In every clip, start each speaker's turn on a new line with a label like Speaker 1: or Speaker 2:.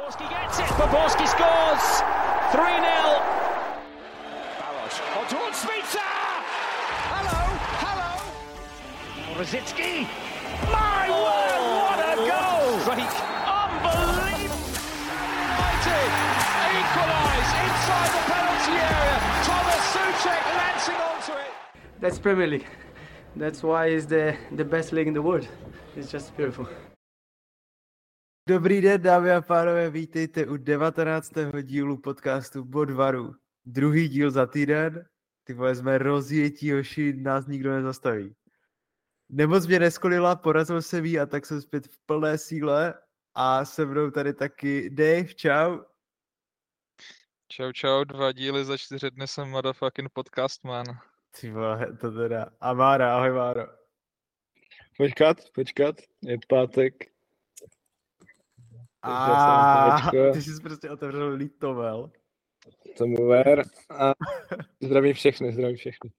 Speaker 1: Poborski gets it. Poborski scores. 3 0. Balos. Oh, On towards Spitzer. Hello. Hello. Rosicki. My word, what a oh, goal! Great. Unbelievable. United equalise inside the penalty area. Thomas Suchek lancing onto it.
Speaker 2: That's Premier League. That's why it's the, the best league in the world. It's just beautiful. Dobrý den, dámy a pánové, vítejte u 19. dílu podcastu Bodvaru. Druhý díl za týden. Ty vole, jsme rozjetí, hoši, nás nikdo nezastaví. Nemoc mě neskolila, porazil se ví a tak jsem zpět v plné síle a se mnou tady taky Dave, čau.
Speaker 3: Čau, čau, dva díly za čtyři dny jsem motherfucking podcast man.
Speaker 2: Ty vole, to teda. A Mára, ahoj Máro.
Speaker 4: Počkat, počkat, je pátek.
Speaker 2: A ty jsi prostě otevřel Litovel.
Speaker 4: Tomu ver. A zdravím všechny, zdravím všechny.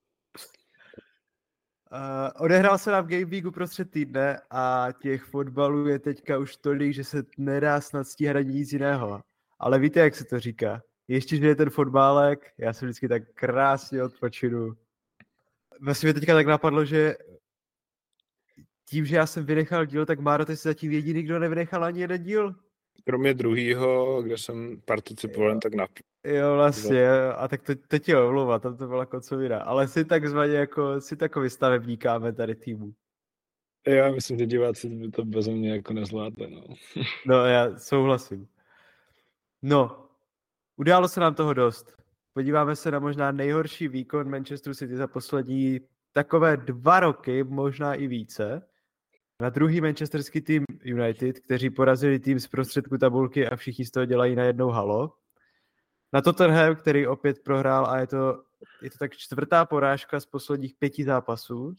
Speaker 2: Uh, odehrál se nám Game Week uprostřed týdne a těch fotbalů je teďka už tolik, že se nedá snad stíhat ani nic jiného. Ale víte, jak se to říká? Ještě, že je ten fotbálek, já se vždycky tak krásně odpočinu. Vlastně mě teďka tak napadlo, že tím, že já jsem vynechal díl, tak Máro, ty jsi zatím jediný, kdo nevynechal ani jeden díl.
Speaker 4: Kromě druhýho, kde jsem participoval, tak na...
Speaker 2: Jo, vlastně, a tak to, to tě omlouvá, tam to byla kocovina, ale si takzvaně jako, si takový stavebníkáme tady týmu.
Speaker 4: Já myslím, že diváci by to bez mě jako nezvládli, no.
Speaker 2: no, já souhlasím. No, událo se nám toho dost. Podíváme se na možná nejhorší výkon Manchester City za poslední takové dva roky, možná i více. Na druhý manchesterský tým United, kteří porazili tým z prostředku tabulky a všichni z toho dělají na jednou halo. Na Tottenham, který opět prohrál a je to, je to tak čtvrtá porážka z posledních pěti zápasů.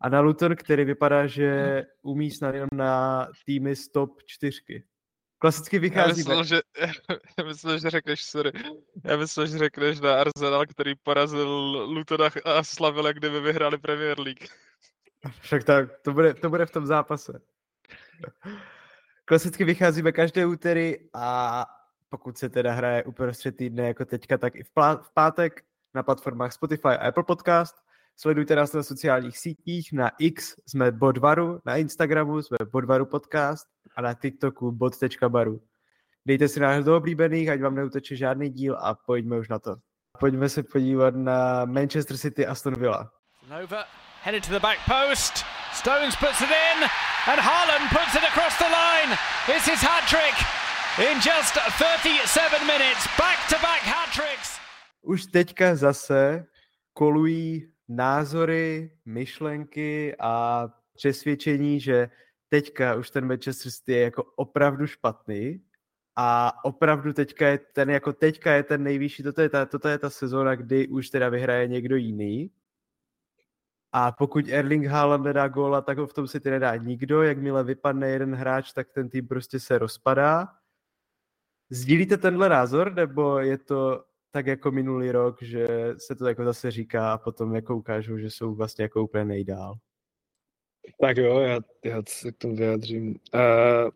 Speaker 2: A na Luton, který vypadá, že umí snad jenom na týmy z top čtyřky. Klasicky vychází...
Speaker 3: Já myslel, že, já myslel, že řekneš, sorry, já myslel, že řekneš na Arsenal, který porazil Luton a slavil, jak kdyby vyhráli Premier League.
Speaker 2: Však tak, to bude, to bude v tom zápase. Klasicky vycházíme každé úterý a pokud se teda hraje uprostřed týdne jako teďka, tak i v, plá- v pátek na platformách Spotify a Apple Podcast. Sledujte nás na sociálních sítích, na X jsme Bodvaru, na Instagramu jsme Bodvaru Podcast a na TikToku bod.baru. Dejte si nás do oblíbených, ať vám neuteče žádný díl a pojďme už na to. Pojďme se podívat na Manchester City Aston Villa.
Speaker 1: Nova headed to the back post. Stones puts it in and Haaland puts it across the line. It's his hat trick in just 37 minutes. Back to back hat tricks.
Speaker 2: Už teďka zase kolují názory, myšlenky a přesvědčení, že teďka už ten Manchester City je jako opravdu špatný a opravdu teďka je ten, jako teďka je ten nejvyšší, toto je ta, toto je ta sezóna, kdy už teda vyhraje někdo jiný. A pokud Erling Haaland nedá góla, tak ho v tom City nedá nikdo. Jakmile vypadne jeden hráč, tak ten tým prostě se rozpadá. Sdílíte tenhle názor, nebo je to tak jako minulý rok, že se to jako zase říká a potom jako ukážou, že jsou vlastně jako úplně nejdál?
Speaker 4: Tak jo, já, já se k tomu vyjádřím. Uh,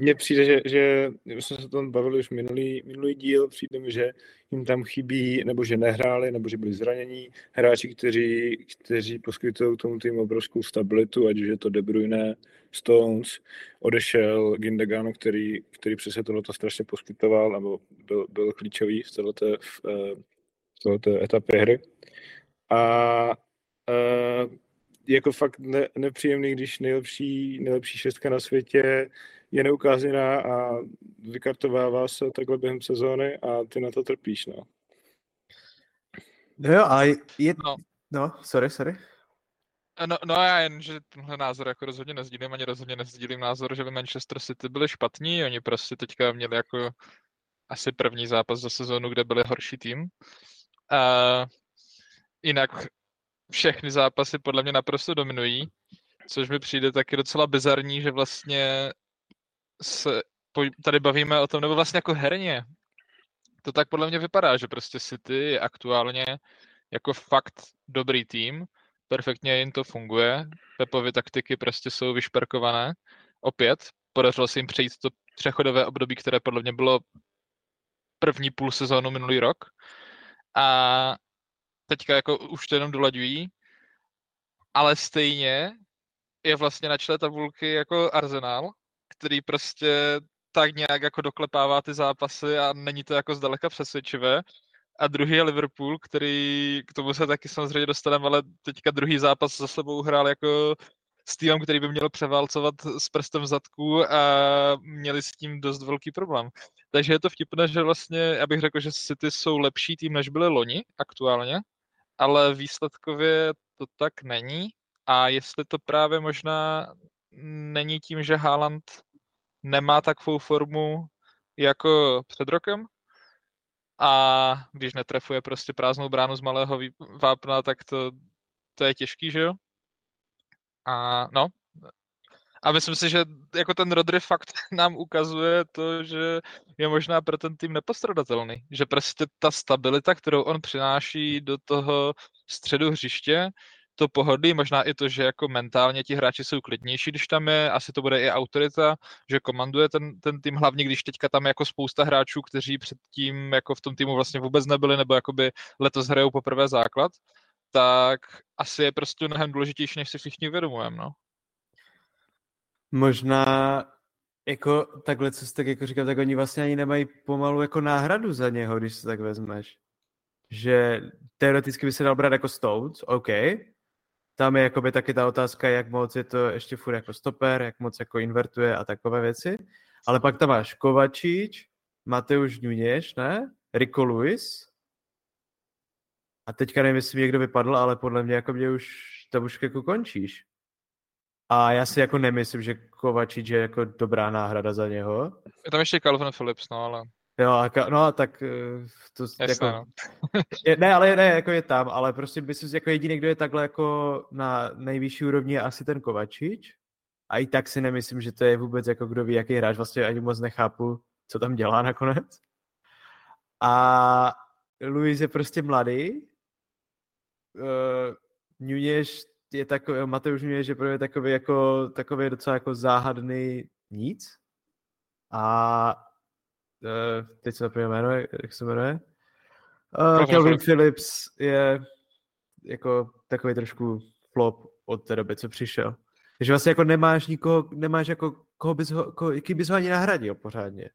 Speaker 4: mně přijde, že, že jsme se o tom bavili už minulý, minulý díl, přijde mi, že jim tam chybí, nebo že nehráli, nebo že byli zranění hráči, kteří, kteří poskytují tomu týmu obrovskou stabilitu, ať už je to De Bruyne, Stones, odešel Gindegan, který, který přesně tohle to strašně poskytoval, nebo byl, byl klíčový v této, v, v této etapě hry. A uh, jako fakt ne, nepříjemný, když nejlepší, nejlepší šestka na světě je neukázaná a vykartovává se takhle během sezóny a ty na to trpíš, no.
Speaker 2: No jo, a je... No, no sorry, sorry.
Speaker 3: No, no já jen, že tenhle názor jako rozhodně nezdílím, ani rozhodně nezdílím názor, že by Manchester City byli špatní, oni prostě teďka měli jako asi první zápas za sezónu, kde byli horší tým. A jinak všechny zápasy podle mě naprosto dominují, což mi přijde taky docela bizarní, že vlastně se tady bavíme o tom, nebo vlastně jako herně, to tak podle mě vypadá, že prostě City je aktuálně jako fakt dobrý tým, perfektně jim to funguje, Pepovy taktiky prostě jsou vyšperkované, opět, podařilo se jim přejít to přechodové období, které podle mě bylo první půl sezónu minulý rok. A teďka jako už to jenom dolaďují, ale stejně je vlastně na čele tabulky jako Arsenal, který prostě tak nějak jako doklepává ty zápasy a není to jako zdaleka přesvědčivé. A druhý je Liverpool, který, k tomu se taky samozřejmě dostaneme, ale teďka druhý zápas za sebou hrál jako s týmem, který by měl převálcovat s prstem v zadku a měli s tím dost velký problém. Takže je to vtipné, že vlastně, já bych řekl, že City jsou lepší tým, než byly loni aktuálně, ale výsledkově to tak není. A jestli to právě možná není tím, že Haaland nemá takovou formu jako před rokem, a když netrefuje prostě prázdnou bránu z malého vápna, tak to, to je těžký, že jo? A no, a myslím si, že jako ten Rodry fakt nám ukazuje to, že je možná pro ten tým nepostradatelný. Že prostě ta stabilita, kterou on přináší do toho středu hřiště, to pohodlí, možná i to, že jako mentálně ti hráči jsou klidnější, když tam je, asi to bude i autorita, že komanduje ten, ten tým, hlavně když teďka tam je jako spousta hráčů, kteří předtím jako v tom týmu vlastně vůbec nebyli, nebo jakoby letos hrajou poprvé základ, tak asi je prostě mnohem důležitější, než si všichni uvědomujeme, no.
Speaker 2: Možná jako takhle, co jsi tak jako říkal, tak oni vlastně ani nemají pomalu jako náhradu za něho, když se tak vezmeš. Že teoreticky by se dal brát jako Stones, OK. Tam je jakoby taky ta otázka, jak moc je to ještě furt jako stoper, jak moc jako invertuje a takové věci. Ale pak tam máš Kovačič, Mateusz Nuněš, ne? Rico Lewis. A teďka nevím, jestli někdo vypadl, ale podle mě jako mě už, to už jako končíš. A já si jako nemyslím, že Kovačič je jako dobrá náhrada za něho.
Speaker 3: Je tam ještě Calvin Phillips, no ale...
Speaker 2: Jo, a ka, no tak eh, to
Speaker 3: Jasně,
Speaker 2: jako,
Speaker 3: no.
Speaker 2: je, ne, ale ne, jako je tam, ale prostě myslím si, jako jediný, kdo je takhle jako na nejvyšší úrovni je asi ten Kovačič. A i tak si nemyslím, že to je vůbec jako kdo ví, jaký hráč. Vlastně ani moc nechápu, co tam dělá nakonec. A Luis je prostě mladý. Uh, Nuněž je takový, Mateusz Nuněž je pro mě takový jako, takový docela jako záhadný nic. A teď se napomínám jméno, jak se jmenuje? Uh, Calvin Phillips je jako takový trošku flop od té doby, co přišel. Takže vlastně jako nemáš nikoho, nemáš jako koho bys ho, koho, jaký bys ho ani nahradil pořádně.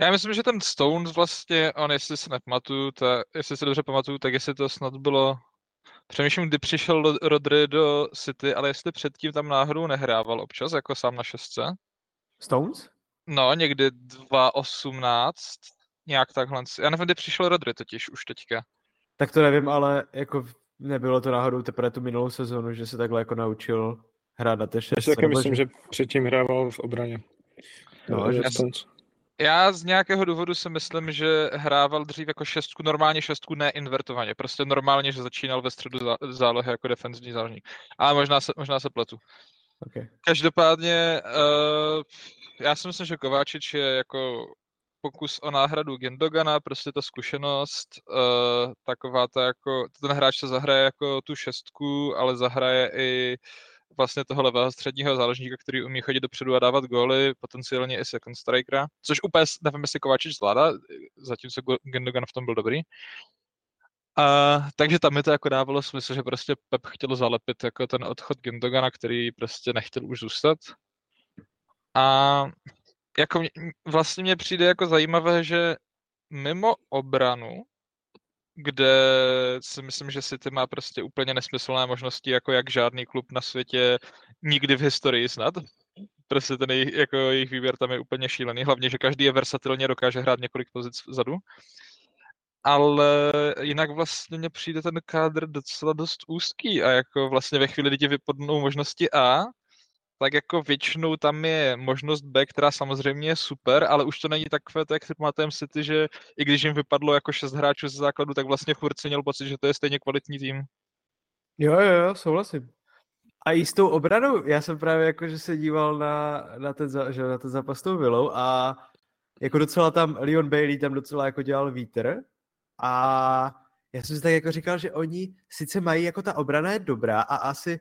Speaker 3: Já myslím, že ten Stones vlastně, on jestli se nepamatuju, tak, jestli se dobře pamatuju, tak jestli to snad bylo Přemýšlím, kdy přišel Rodry do City, ale jestli předtím tam náhodou nehrával občas, jako sám na šestce.
Speaker 2: Stones?
Speaker 3: No, někdy 2.18, nějak takhle. Já nevím, kdy přišel Rodry totiž už teďka.
Speaker 2: Tak to nevím, ale jako nebylo to náhodou teprve tu minulou sezonu, že se takhle jako naučil hrát na té
Speaker 4: Já
Speaker 2: šestce.
Speaker 4: si taky myslím,
Speaker 2: že-
Speaker 4: předtím hrával v obraně.
Speaker 2: No, že-
Speaker 4: Stones.
Speaker 3: Já z nějakého důvodu si myslím, že hrával dřív jako šestku, normálně šestku, ne invertovaně. Prostě normálně, že začínal ve středu zá- zálohy jako defenzivní záložník. Ale možná se, možná se pletu.
Speaker 2: Okay.
Speaker 3: Každopádně, uh, já si myslím, že Kováčič je jako pokus o náhradu Gendogana, prostě ta zkušenost, uh, taková ta jako, ten hráč se zahraje jako tu šestku, ale zahraje i vlastně toho levého středního záložníka, který umí chodit dopředu a dávat góly, potenciálně i second strikera, což úplně nevím, jestli Kováčič zvládá, zatímco Gendogan v tom byl dobrý. A, takže tam mi to jako dávalo smysl, že prostě Pep chtěl zalepit jako ten odchod Gendogana, který prostě nechtěl už zůstat. A jako mě, vlastně mně přijde jako zajímavé, že mimo obranu, kde si myslím, že City má prostě úplně nesmyslné možnosti, jako jak žádný klub na světě nikdy v historii snad. Prostě ten jejich, jako jejich výběr tam je úplně šílený, hlavně, že každý je versatilně, dokáže hrát několik pozic vzadu. Ale jinak vlastně mně přijde ten kádr docela dost úzký a jako vlastně ve chvíli, kdy ti vypadnou možnosti A, tak jako většinou tam je možnost B, která samozřejmě je super, ale už to není takové, to jak si pamatujeme City, že i když jim vypadlo jako šest hráčů ze základu, tak vlastně furt si měl pocit, že to je stejně kvalitní tým.
Speaker 2: Jo, jo, jo, souhlasím. A i s tou obranou, já jsem právě jako, že se díval na, na, ten, za- že, na ten zápas s tou Vilou a jako docela tam, Leon Bailey tam docela jako dělal vítr a já jsem si tak jako říkal, že oni sice mají jako ta obrana je dobrá a asi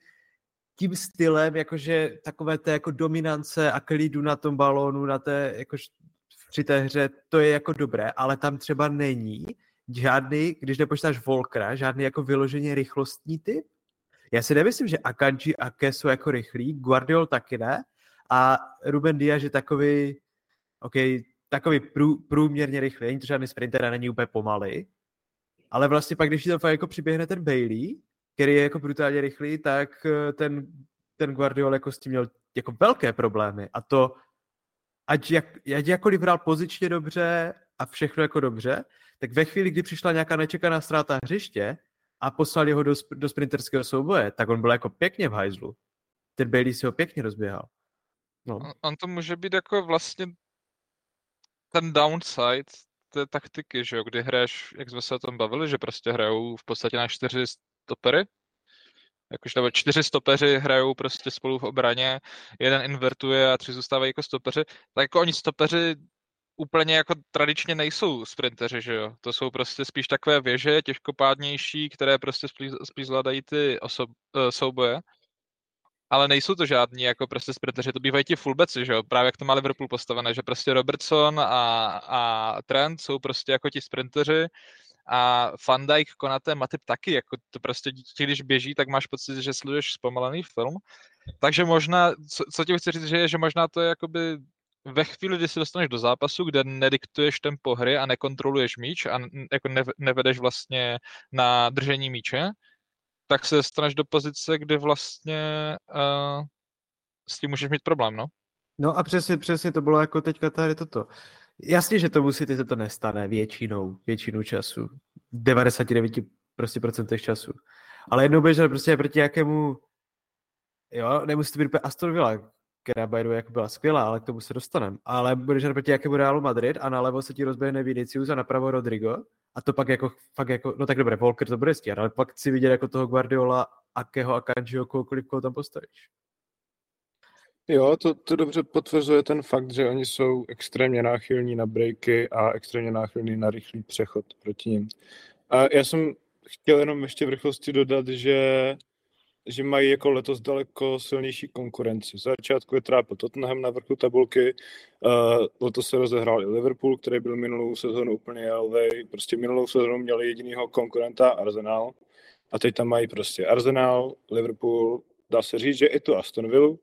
Speaker 2: tím stylem, jakože takové té jako dominance a klidu na tom balónu, na té, jakož při té hře, to je jako dobré, ale tam třeba není žádný, když nepočítáš Volkra, žádný jako vyloženě rychlostní typ. Já si nemyslím, že Akanji a Ke jsou jako rychlí, Guardiol taky ne, a Ruben Diaz je takový, OK, takový prů, průměrně rychlý, není to žádný sprinter a není úplně pomalý, ale vlastně pak, když tam fakt jako přiběhne ten Bailey, který je jako brutálně rychlý, tak eh, ten, ten Guardiol jako s tím měl jako velké problémy a to ať, jak, ať jakkoliv hrál pozičně dobře a všechno jako dobře, tak ve chvíli, kdy přišla nějaká nečekaná ztráta hřiště a poslali ho do, do sprinterského souboje, tak on byl jako pěkně v hajzlu. Ten Bailey si ho pěkně rozběhal.
Speaker 3: No. On, on to může být jako vlastně ten downside té taktiky, že jo, kdy hraješ, jak jsme se o tom bavili, že prostě hrajou v podstatě na čtyři stopery, jakože nebo čtyři stopeři hrajou prostě spolu v obraně, jeden invertuje a tři zůstávají jako stopeři, tak jako oni stopeři úplně jako tradičně nejsou sprinteři, že jo. To jsou prostě spíš takové věže, těžkopádnější, které prostě spíš, spíš zvládají ty osob, uh, souboje. Ale nejsou to žádní jako prostě sprinteři, to bývají ti fullbacki, že jo. Právě jak to má Liverpool postavené, že prostě Robertson a, a Trent jsou prostě jako ti sprinteři a Van Dijk, Konate, Matip taky, jako to prostě dítě, když běží, tak máš pocit, že sleduješ zpomalený film. Takže možná, co, co ti chci říct, že je, že možná to je jakoby ve chvíli, kdy se dostaneš do zápasu, kde nediktuješ tempo hry a nekontroluješ míč a jako nevedeš vlastně na držení míče, tak se dostaneš do pozice, kde vlastně uh, s tím můžeš mít problém, no.
Speaker 2: No a přesně, přesně to bylo jako teďka tady toto. Jasně, že tomu si to nestane většinou, většinu času. 99 prostě procentech času. Ale jednou běžel prostě proti nějakému, jo, nemusí to být úplně Aston Villa, která by jako byla skvělá, ale k tomu se dostaneme. Ale budeš proti jakému Realu Madrid a nalevo se ti rozběhne Vinicius a napravo Rodrigo a to pak jako, fakt jako, no tak dobré, Volker to bude stíhat, ale pak si vidět jako toho Guardiola, Akeho a Kanjiho, kohokoliv, koho tam postavíš.
Speaker 4: Jo, to, to dobře potvrzuje ten fakt, že oni jsou extrémně náchylní na breaky a extrémně náchylní na rychlý přechod proti ním. A já jsem chtěl jenom ještě v rychlosti dodat, že že mají jako letos daleko silnější konkurenci. V začátku je trápil Tottenham na vrchu tabulky, uh, letos se rozehrál i Liverpool, který byl minulou sezónu úplně jelvej. Prostě minulou sezónu měli jedinýho konkurenta Arsenal a teď tam mají prostě Arsenal, Liverpool, dá se říct, že i tu Aston Villa,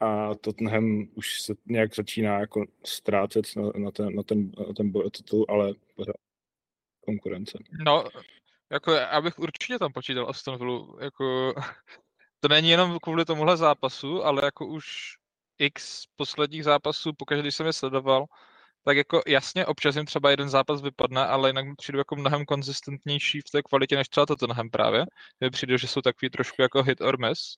Speaker 4: a Tottenham už se nějak začíná jako ztrácet na, na ten, na ten, na ten titul, ale pořád konkurence.
Speaker 3: No, jako já bych určitě tam počítal Aston Villa, jako to není jenom kvůli tomuhle zápasu, ale jako už x posledních zápasů, pokaždé, když jsem je sledoval, tak jako jasně, občas jim třeba jeden zápas vypadne, ale jinak přijdu jako mnohem konzistentnější v té kvalitě než třeba Tottenham právě. Mně přijde, že jsou takový trošku jako hit or miss.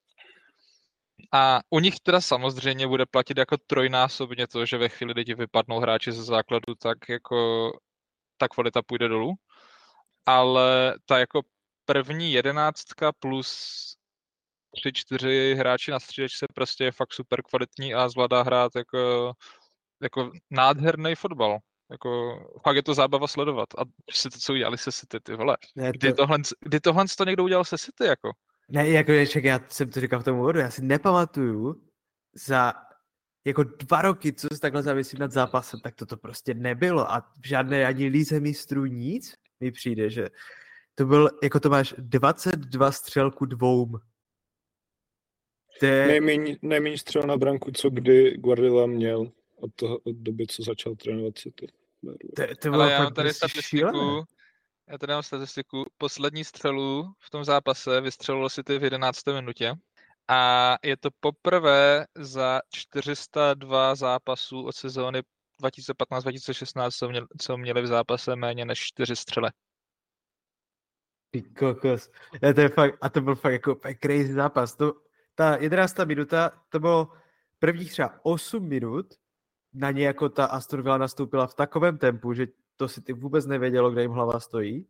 Speaker 3: A u nich teda samozřejmě bude platit jako trojnásobně to, že ve chvíli, kdy ti vypadnou hráči ze základu, tak jako ta kvalita půjde dolů ale ta jako první jedenáctka plus tři, čtyři hráči na střídečce prostě je fakt super kvalitní a zvládá hrát jako, jako nádherný fotbal. Jako, fakt je to zábava sledovat. A si to, co udělali se City, ty vole. Ne, to... kdy, tohle, kdy tohle to někdo udělal se City, jako?
Speaker 2: Ne, jako ček, já jsem to říkal v tom úvodu, já si nepamatuju za jako dva roky, co se takhle zavisím nad zápasem, tak toto prostě nebylo a v žádné ani líze mistrů nic mi přijde, že to byl, jako to máš 22 střelku dvoum.
Speaker 4: je... Nejméně, nejméně střel na branku, co kdy Guardiola měl od, toho, od doby, co začal trénovat City.
Speaker 2: To, to bylo
Speaker 3: Ale já mám tady statistiku, já tady mám statistiku, poslední střelu v tom zápase vystřelilo City v 11. minutě a je to poprvé za 402 zápasů od sezóny 2015-2016, co, měli, co měli v zápase méně než čtyři střely.
Speaker 2: Ty kokos. Ja, to je fakt, a to byl fakt jako crazy zápas. To, ta 11. minuta, to bylo prvních třeba 8 minut, na ně jako ta Aston Villa nastoupila v takovém tempu, že to si ty vůbec nevědělo, kde jim hlava stojí.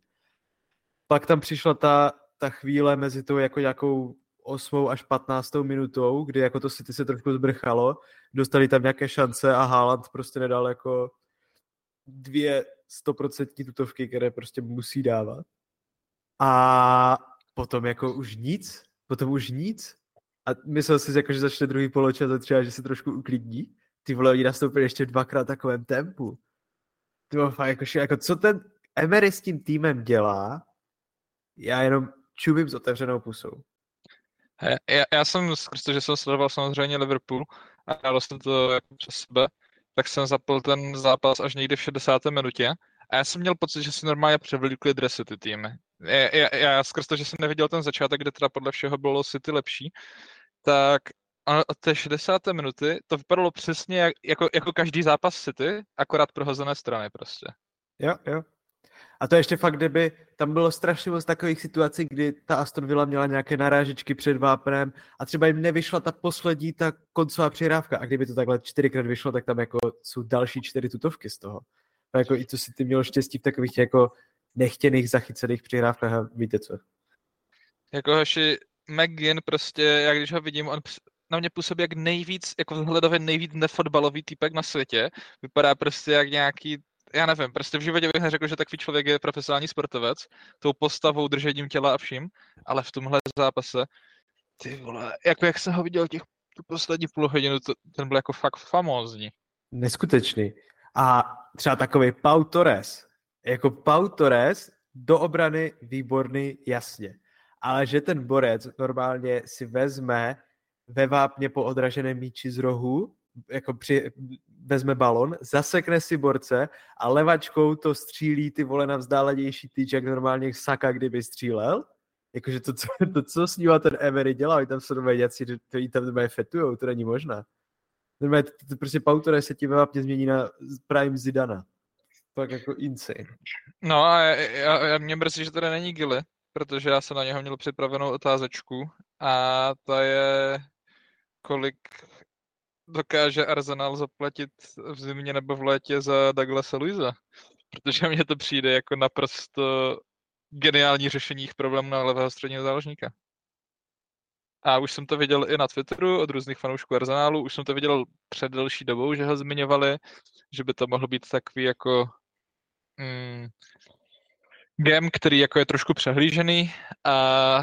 Speaker 2: Pak tam přišla ta, ta chvíle mezi tou jako nějakou 8 až 15 minutou, kdy jako to City se trošku zbrchalo, dostali tam nějaké šance a Haaland prostě nedal jako dvě stoprocentní tutovky, které prostě musí dávat. A potom jako už nic, potom už nic. a myslel jsi, jako, že začne druhý poločas a třeba, že se trošku uklidní. Ty vole, oni nastoupili ještě dvakrát takovém tempu. Ty vole, jako, jako, co ten Emery s tím týmem dělá, já jenom čumím s otevřenou pusou.
Speaker 3: Já, já jsem, protože jsem sledoval samozřejmě Liverpool a dal jsem to jako přes sebe, tak jsem zapl ten zápas až někdy v 60. minutě a já jsem měl pocit, že si normálně převlíkli dresy ty týmy. Já, já, já skrz to, že jsem neviděl ten začátek, kde teda podle všeho bylo City lepší, tak od té 60. minuty to vypadalo přesně jak, jako, jako každý zápas City, akorát prohozené strany prostě.
Speaker 2: Jo, jo. A to ještě fakt, kdyby tam bylo strašně moc takových situací, kdy ta Aston Villa měla nějaké narážečky před vápnem a třeba jim nevyšla ta poslední, ta koncová přihrávka. A kdyby to takhle čtyřikrát vyšlo, tak tam jako jsou další čtyři tutovky z toho. A jako i to si ty měl štěstí v takových jako nechtěných zachycených přihrávkách a víte co.
Speaker 3: Jako hoši, McGinn prostě, jak když ho vidím, on na mě působí jak nejvíc, jako vzhledově nejvíc nefotbalový typek na světě. Vypadá prostě jak nějaký já nevím, prostě v životě bych neřekl, že takový člověk je profesionální sportovec, tou postavou, držením těla a vším, ale v tomhle zápase, ty vole, jako jak jsem ho viděl těch tu poslední půl hodinu, to, ten byl jako fakt famózní.
Speaker 2: Neskutečný. A třeba takový Pau Torres. Jako Pau Torres do obrany výborný, jasně. Ale že ten borec normálně si vezme ve vápně po odraženém míči z rohu jako při, vezme balon, zasekne si borce a levačkou to střílí ty vole na vzdálenější tyč, jak normálně Saka, kdyby střílel. Jakože to, co, to, co s ním ten Emery dělá, tam jsou nové nějací, to jí tam nové fetujou, to není možná. Normálně, to, to, prostě Pautore se tím vápně změní na Prime Zidana. Tak jako insane.
Speaker 3: No a já, já, mě mrzí, že tady není Gilly, protože já jsem na něho měl připravenou otázečku a to je kolik dokáže Arsenal zaplatit v zimě nebo v létě za Douglasa Luisa. Protože mně to přijde jako naprosto geniální řešení jejich problémů na levého středního záložníka. A už jsem to viděl i na Twitteru od různých fanoušků Arsenálu, už jsem to viděl před delší dobou, že ho zmiňovali, že by to mohlo být takový jako mm, game, který jako je trošku přehlížený a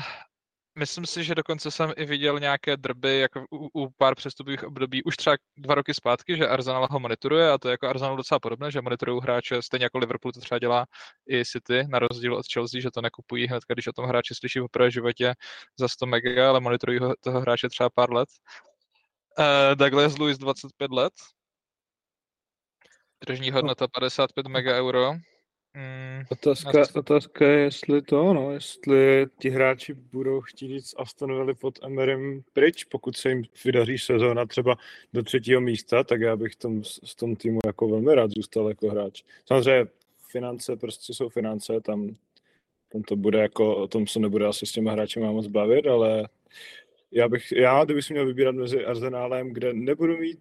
Speaker 3: Myslím si, že dokonce jsem i viděl nějaké drby jako u, u pár přestupových období už třeba dva roky zpátky, že Arsenal ho monitoruje a to je jako Arsenal docela podobné, že monitorují hráče stejně jako Liverpool to třeba dělá i City, na rozdíl od Chelsea, že to nekupují hned, když o tom hráči slyší v prvé životě za 100 mega, ale monitorují ho, toho hráče třeba pár let. Uh, Douglas Lewis 25 let, tržní hodnota 55 mega euro.
Speaker 4: Mm, otázka, otázka je, jestli to, no, jestli ti hráči budou chtít jít z Aston Villa pod Emerem pryč, pokud se jim vydaří sezóna třeba do třetího místa, tak já bych tom, s tom týmu jako velmi rád zůstal jako hráč. Samozřejmě finance prostě jsou finance, tam, tam to bude jako, o tom se nebude asi s těma hráči moc bavit, ale já bych, já kdybych si měl vybírat mezi Arsenálem, kde nebudu mít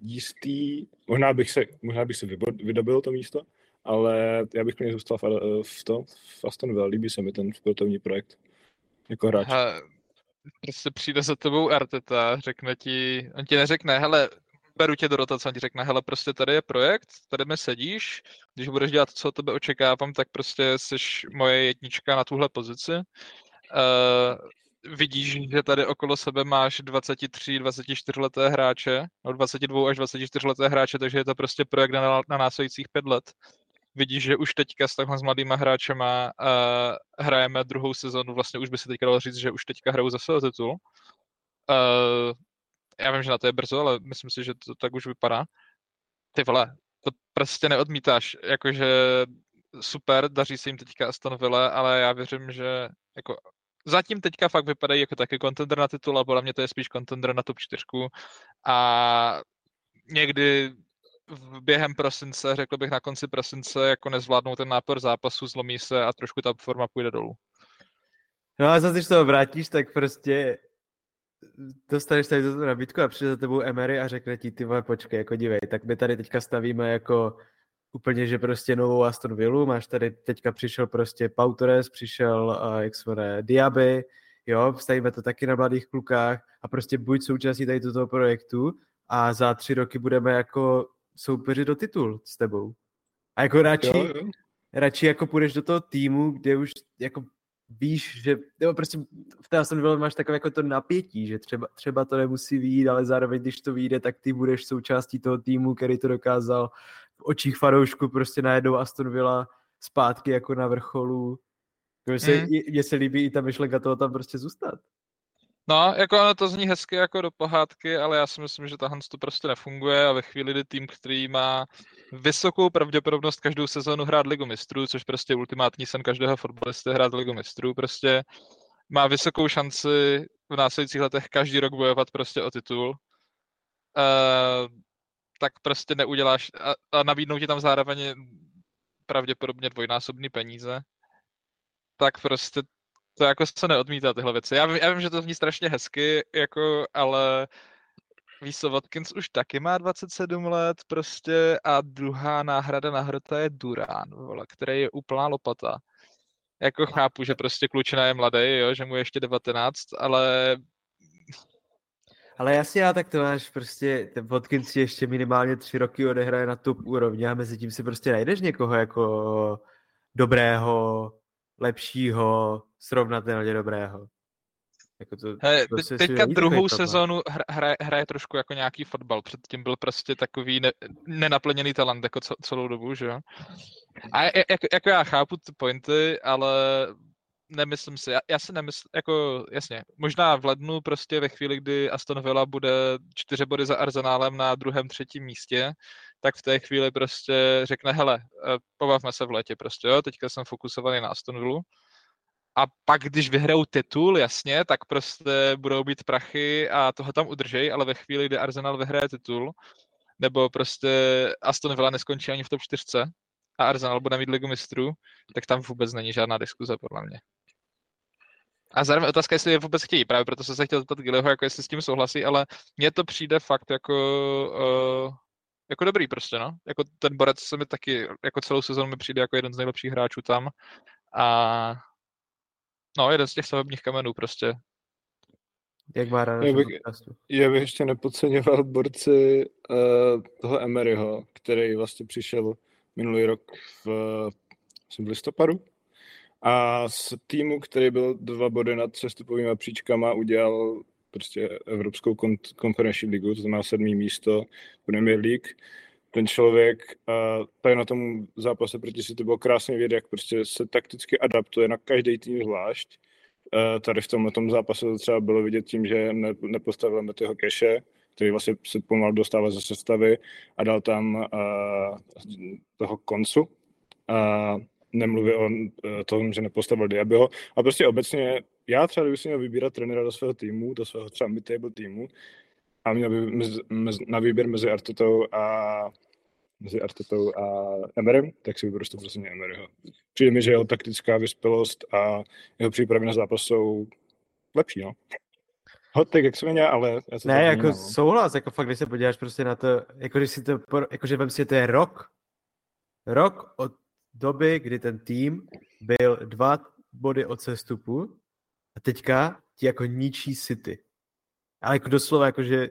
Speaker 4: jistý, možná bych se, možná bych se vydobil to místo, ale já bych mě zůstal v, v, to, v Aston Villa, líbí se mi ten sportovní projekt jako hráč. Ha,
Speaker 3: prostě přijde za tebou Arteta, řekne ti, on ti neřekne, hele, beru tě do rotace, on ti řekne, hele, prostě tady je projekt, tady mi sedíš, když budeš dělat, co od tebe očekávám, tak prostě jsi moje jednička na tuhle pozici. Uh, vidíš, že tady okolo sebe máš 23, 24 leté hráče, no 22 až 24 leté hráče, takže je to prostě projekt na, na následujících pět let vidíš, že už teďka s takhle s mladýma hráčema uh, hrajeme druhou sezonu, vlastně už by se teďka dalo říct, že už teďka hrajou zase o titul. Uh, já vím, že na to je brzo, ale myslím si, že to tak už vypadá. Ty vole, to prostě neodmítáš, jakože super, daří se jim teďka Aston Villa, ale já věřím, že jako zatím teďka fakt vypadají jako taky contender na titul, ale podle mě to je spíš contender na top 4 a někdy během prosince, řekl bych na konci prosince, jako nezvládnou ten nápor zápasu, zlomí se a trošku ta forma půjde dolů.
Speaker 2: No a zase, když to vrátíš, tak prostě dostaneš tady tu nabídku a přijde za tebou Emery a řekne ti, ty vole, počkej, jako dívej, tak my tady teďka stavíme jako úplně, že prostě novou Aston Villa, máš tady, teďka přišel prostě Pau Torres, přišel, uh, jak se jmenuje, Diaby, jo, stavíme to taky na mladých klukách a prostě buď součástí tady toho projektu a za tři roky budeme jako soupeři do titul s tebou. A jako radši, jo, jo. radši jako půjdeš do toho týmu, kde už jako víš, že nebo prostě v té Aston Villa máš takové jako to napětí, že třeba, třeba to nemusí výjít, ale zároveň, když to vyjde, tak ty budeš součástí toho týmu, který to dokázal v očích fanoušku prostě najednou Aston Villa zpátky jako na vrcholu. Mně se, mm. se líbí i ta myšlenka toho tam prostě zůstat.
Speaker 3: No, jako ono to zní hezky jako do pohádky, ale já si myslím, že tahle to prostě nefunguje a ve chvíli, kdy tým, který má vysokou pravděpodobnost každou sezónu hrát Ligu mistrů, což prostě ultimátní sen každého fotbalisty hrát Ligu mistrů, prostě má vysokou šanci v následujících letech každý rok bojovat prostě o titul, uh, tak prostě neuděláš a, a nabídnou ti tam zároveň pravděpodobně dvojnásobný peníze, tak prostě to jako se neodmítá tyhle věci. Já vím, já vím, že to zní strašně hezky, jako, ale víš co, Watkins už taky má 27 let prostě a druhá náhrada na hrota je Durán, vole, který je úplná lopata. Jako chápu, že prostě klučina je mladý, jo, že mu je ještě 19, ale
Speaker 2: ale jasně, a tak to máš prostě, ten Watkins si ještě minimálně tři roky odehraje na top úrovni a mezi tím si prostě najdeš někoho jako dobrého, lepšího, srovnatelně dobrého.
Speaker 3: Jako to, He, to te, teďka druhou sezónu hraje, hraje trošku jako nějaký fotbal, předtím byl prostě takový ne, nenaplněný talent jako celou dobu, že jo. A jako, jako já chápu ty pointy, ale nemyslím si, já, já si nemyslím, jako jasně, možná v lednu prostě ve chvíli, kdy Aston Villa bude čtyři body za Arsenálem na druhém, třetím místě, tak v té chvíli prostě řekne, hele, eh, pobavme se v létě prostě, jo, teďka jsem fokusovaný na Aston Villa, a pak, když vyhrajou titul, jasně, tak prostě budou být prachy a toho tam udržej, ale ve chvíli, kdy Arsenal vyhraje titul, nebo prostě Aston Villa neskončí ani v top 4 a Arsenal bude mít ligu mistrů, tak tam vůbec není žádná diskuze, podle mě. A zároveň otázka, jestli je vůbec chtějí, právě proto jsem se chtěl zeptat Gillyho, jako jestli s tím souhlasí, ale mně to přijde fakt jako, uh, jako dobrý prostě, no. Jako ten borec se mi taky, jako celou sezónu mi přijde jako jeden z nejlepších hráčů tam a No, jeden z těch stavebních kamenů prostě.
Speaker 2: Jak má rád
Speaker 4: já bych, já bych ještě nepodceňoval borci uh, toho Emeryho, který vlastně přišel minulý rok v, v listopadu a z týmu, který byl dva body nad přestupovými příčkama, udělal prostě Evropskou konferenční ligu, to znamená sedmý místo Premier League. Ten člověk uh, tady na tom zápase proti si to bylo krásně vidět, jak prostě se takticky adaptuje na každý tým zvlášť. Uh, tady v tomhle tom zápase to třeba bylo vidět tím, že ne, nepostavil Metyho Keše, který vlastně se pomalu dostává ze sestavy a dal tam uh, toho koncu. Uh, nemluví o tom, že nepostavil Diabyho. A prostě obecně, já třeba, kdybych si měl vybírat trenéra do svého týmu, do svého třeba mid-table týmu, a měl by mez, mez, na výběr mezi Artetou a mezi Artetou a Emerem, tak si vyberu prostě prostě Emeryho. Přijde mi, že jeho taktická vyspělost a jeho přípravy na zápas jsou lepší, no. Hot tak jak jsme ale... Já
Speaker 2: ne, jako vnímám, no. souhlas, jako fakt, když se podíváš prostě na to, jako když si to, jako že vem si, to je rok, rok od doby, kdy ten tým byl dva body od sestupu a teďka ti jako ničí City. Ale jako doslova, jakože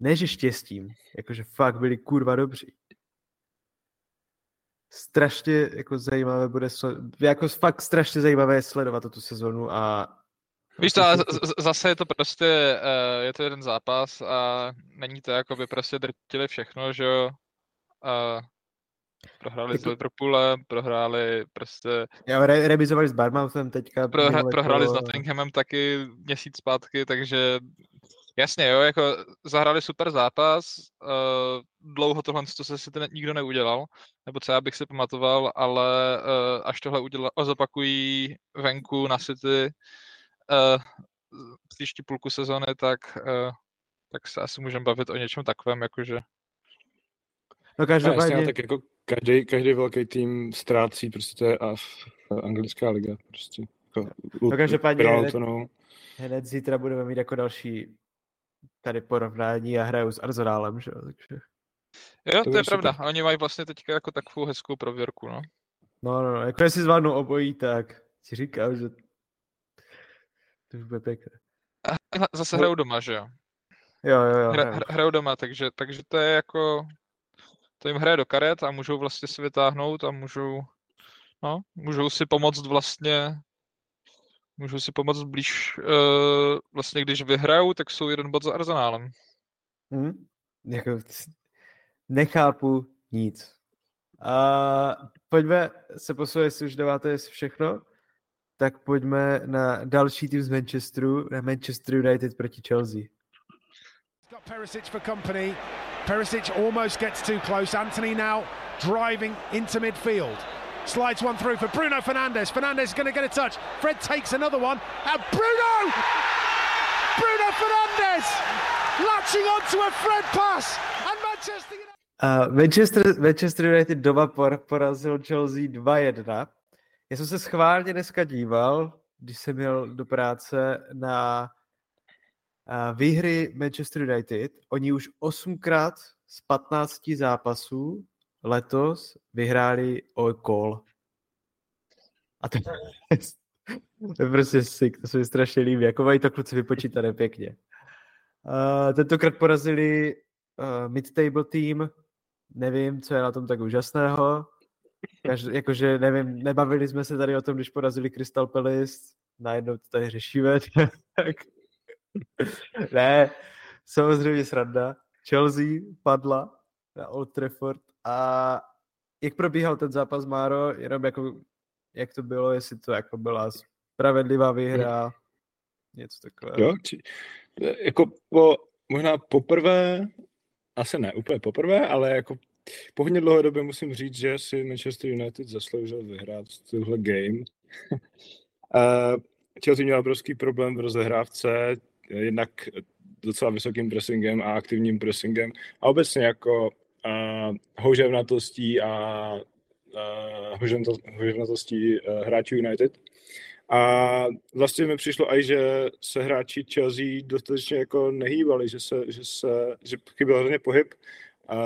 Speaker 2: ne, že štěstím, jakože fakt byli kurva dobří. Strašně jako zajímavé bude, jako fakt strašně zajímavé je sledovat tu sezonu a
Speaker 3: Víš to, ale zase je to prostě, uh, je to jeden zápas a není to jako by prostě drtili všechno, že jo. Prohráli jako... s Liverpoolem, prohráli prostě...
Speaker 2: Jo, re- remizovali s Barmouthem teďka.
Speaker 3: Prohra- prohráli to... s Nottinghamem taky měsíc zpátky, takže jasně, jo, jako zahrali super zápas, uh, dlouho tohle to se si ten nikdo neudělal, nebo co já bych si pamatoval, ale uh, až tohle uděla, zopakují venku na City uh, příští půlku sezóny, tak, uh, tak se asi můžeme bavit o něčem takovém, jakože
Speaker 2: No každopádně...
Speaker 4: No, tak jako každý, každý velký tým ztrácí, prostě to je a anglická liga. Prostě. Jako,
Speaker 2: no každopádně hned, hned, zítra budeme mít jako další tady porovnání a hrajou s Arzenálem, že jo, takže...
Speaker 3: Jo, to, to je pravda. Super. Oni mají vlastně teďka jako takovou hezkou prověrku, no.
Speaker 2: No, no, no. Jako jestli zvládnou obojí, tak si říkám, že to už bude pěkné.
Speaker 3: A zase hrajou doma, že jo?
Speaker 2: Jo, jo, jo.
Speaker 3: Hra, hrajou doma, takže, takže to je jako to jim hraje do karet a můžou vlastně si vytáhnout a můžou, no, můžou si pomoct vlastně Můžu si pomoct blíž, uh, vlastně když vyhrajou, tak jsou jeden bod za Arsenálem.
Speaker 2: Hmm? Jako, nechápu nic. A pojďme se posunout, jestli už dáváte všechno, tak pojďme na další tým z Manchesteru, na Manchester United proti Chelsea. Got Perisic for company. Perisic almost gets too close. Anthony now driving into midfield. Slides one through for Bruno Fernandes. Fernandes is going to get a touch. Fred takes another one. And Bruno! Bruno Fernandes! Latching onto a Fred pass. And Manchester United... Uh, Manchester, Manchester United doma por, porazil Chelsea 2-1. Já jsem se schválně dneska díval, když jsem měl do práce na výhry Manchester United. Oni už osmkrát z 15 zápasů letos vyhráli o kol. A to, je prostě sick, to se mi strašně líbí, jako mají to kluci vypočítané pěkně. Uh, tentokrát porazili uh, mid-table team, nevím, co je na tom tak úžasného. Každ- jakože nevím, nebavili jsme se tady o tom, když porazili Crystal Palace, najednou to tady řešíme, tak ne, samozřejmě sranda. Chelsea padla na Old Trafford a jak probíhal ten zápas, Máro, jenom jako, jak to bylo, jestli to jako byla spravedlivá výhra, něco takového.
Speaker 4: Jo, či, jako po, možná poprvé, asi ne úplně poprvé, ale jako po hodně dlouhé době musím říct, že si Manchester United zasloužil vyhrát tuhle game. uh, Chelsea měl obrovský problém v rozehrávce, jednak docela vysokým pressingem a aktivním pressingem a obecně jako uh, houževnatostí a uh, houževnatostí uh, hráčů United. A vlastně mi přišlo i, že se hráči Chelsea dostatečně jako nehýbali, že se, že se, že chyběl hrozně pohyb. A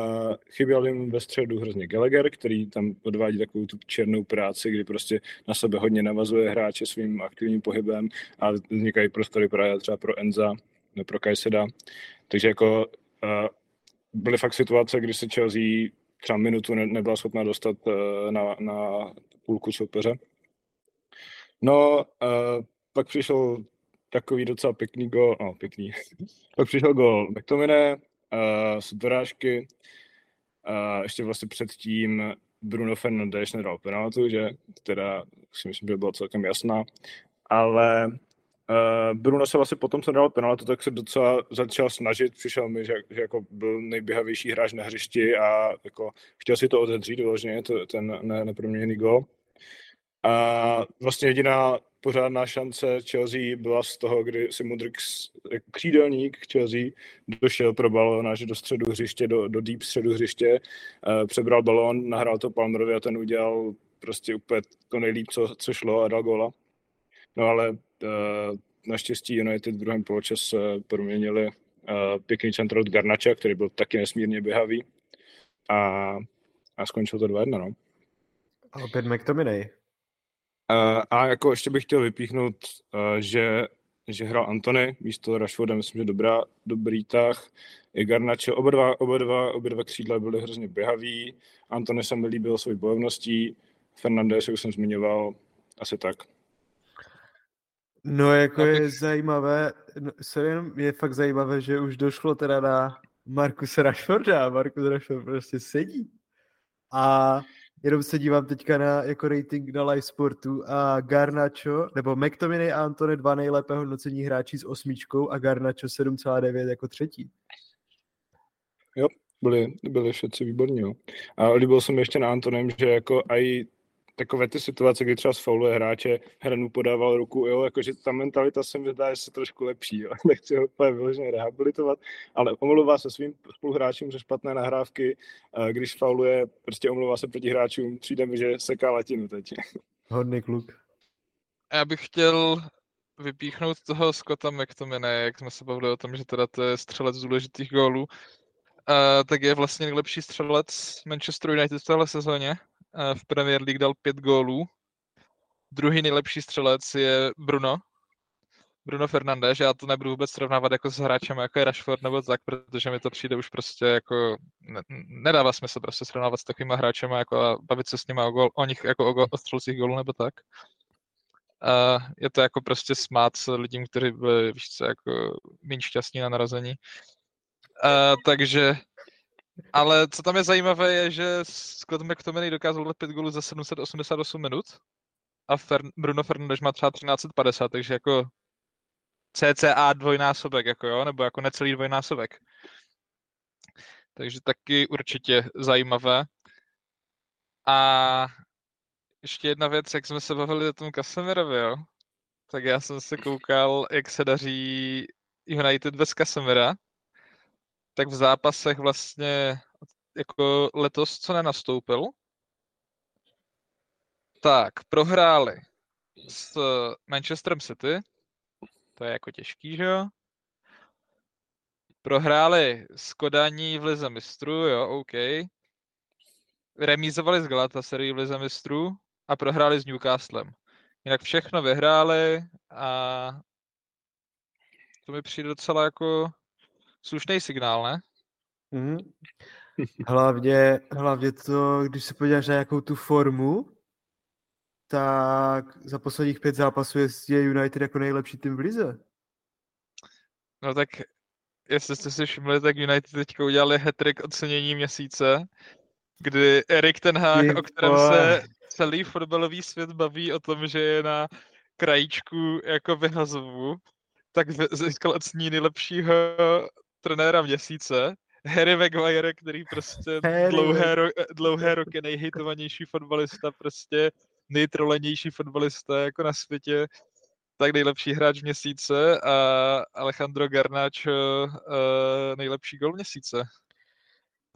Speaker 4: chyběl jim ve středu hrozně Gallagher, který tam odvádí takovou tu černou práci, kdy prostě na sebe hodně navazuje hráče svým aktivním pohybem a vznikají prostory právě třeba pro Enza, ne pro Kajseda. Takže jako uh, byly fakt situace, kdy se Chelsea třeba minutu ne, nebyla schopna dostat uh, na, na půlku soupeře. No, uh, pak přišel takový docela pěkný gol, no pěkný, pak přišel gol McTominay uh, z dorážky, uh, ještě vlastně předtím Bruno Fernandes nedal penaltu, že teda si myslím, že byla celkem jasná, ale Uh, Bruno se vlastně potom, co dal penaltu, tak se docela začal snažit. Přišel mi, že, že jako byl nejběhavější hráč na hřišti a jako chtěl si to odedřít vyloženě, ten ne, neproměněný gol. A vlastně jediná pořádná šance Chelsea byla z toho, kdy si Mudrik, křídelník Chelsea, došel pro balón až do středu hřiště, do, do deep středu hřiště, uh, přebral balón, nahrál to Palmerovi a ten udělal prostě úplně to nejlíp, co, co šlo a dal góla. No ale uh, naštěstí United v druhém poločase proměnili uh, pěkný centr od Garnača, který byl taky nesmírně běhavý a, a skončil to 2-1, no.
Speaker 2: A opět McTominay.
Speaker 4: Uh, a jako ještě bych chtěl vypíchnout, uh, že, že hrál Antony místo Rashforda, myslím, že dobrá, dobrý tah. I Garnacho, oba dva, oba dva, oba dva křídla byly hrozně běhaví. Antony se mi líbil svojí bojovností. Fernandez, jak jsem zmiňoval, asi tak.
Speaker 2: No jako Abych... je zajímavé, no, jenom je fakt zajímavé, že už došlo teda na Markus Rashforda. Markus Rashford prostě sedí. A jenom se dívám teďka na jako rating na live sportu a Garnacho, nebo McTominay a Antony dva nejlépe hodnocení hráči s osmičkou a Garnacho 7,9 jako třetí.
Speaker 4: Jo, byli, byli všetci výborní, jo. A líbil jsem ještě na Antonem, že jako aj takové ty situace, kdy třeba sfauluje hráče, hranu podával ruku, jo, jakože ta mentalita se mi zdá, že se trošku lepší, jo. nechci ho úplně vyloženě rehabilitovat, ale omlouvá se svým spoluhráčům ze špatné nahrávky, když fauluje, prostě omlouvá se proti hráčům, přijde mi, že seká latinu teď.
Speaker 2: Hodný kluk.
Speaker 3: Já bych chtěl vypíchnout toho Scotta McTominay, jak jsme se bavili o tom, že teda to je střelec z důležitých gólů, uh, tak je vlastně nejlepší střelec Manchester United v téhle sezóně v Premier League dal pět gólů. Druhý nejlepší střelec je Bruno. Bruno Fernandes, já to nebudu vůbec srovnávat jako s hráčem jako je Rashford nebo tak, protože mi to přijde už prostě jako, ne, nedává smysl prostě srovnávat s takovými hráčemi jako a bavit se s nimi o, gol, o nich jako o, o střelcích gólů nebo tak. A je to jako prostě smát s lidem, kteří byli, víš co, jako méně šťastní na narození. A, takže, ale co tam je zajímavé, je, že Scott McTominay dokázal dát 5 gólů za 788 minut a Fer- Bruno Fernandes má třeba 1350, takže jako CCA dvojnásobek, jako jo, nebo jako necelý dvojnásobek. Takže taky určitě zajímavé. A ještě jedna věc, jak jsme se bavili o tom Casemirovi, jo? Tak já jsem se koukal, jak se daří United bez Casemira. Tak v zápasech vlastně jako letos, co nenastoupil, tak prohráli s Manchesterem City, to je jako těžký, že jo? Prohráli s Kodaní v Lize mistrů, jo, OK. Remízovali s Galatasaray v Lize mistrů a prohráli s Newcastlem. Jinak všechno vyhráli a to mi přijde docela jako slušný signál, ne?
Speaker 2: Mm-hmm. Hlavně, hlavně to, když se podíváš na nějakou tu formu, tak za posledních pět zápasů je United jako nejlepší tým v lize.
Speaker 3: No tak, jestli jste si všimli, tak United teďka udělali hat ocenění měsíce, kdy Erik ten Hag, o kterém se celý fotbalový svět baví o tom, že je na krajíčku jako vyhazovu, tak získal ocenění nejlepšího trenéra měsíce. Harry Maguire, který prostě dlouhé, ro- dlouhé roky nejhejtovanější fotbalista, prostě nejtrolenější fotbalista jako na světě, tak nejlepší hráč měsíce a Alejandro Garnacho uh, nejlepší gol měsíce.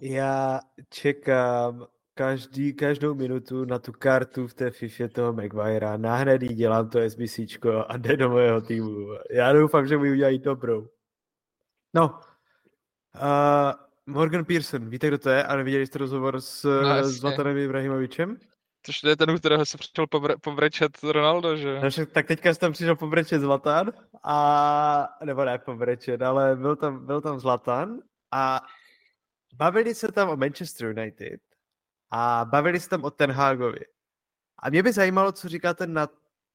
Speaker 2: Já čekám každý, každou minutu na tu kartu v té FIFA toho Maguirea. Nahned dělám to SBCčko a jde do mého týmu. Já doufám, že mi udělají dobrou. No, uh, Morgan Pearson, víte, kdo to je? A neviděli jste rozhovor s, no, s Zlatanem Ibrahimovičem?
Speaker 3: Což je ten, u kterého se přišel pobre, pobrečet Ronaldo, že?
Speaker 2: No, tak teďka jsem tam přišel pobrečet Zlatan a, nebo ne pobrečet, ale byl tam, byl tam Zlatan a bavili se tam o Manchester United a bavili se tam o Ten Hagovi. A mě by zajímalo, co říkáte na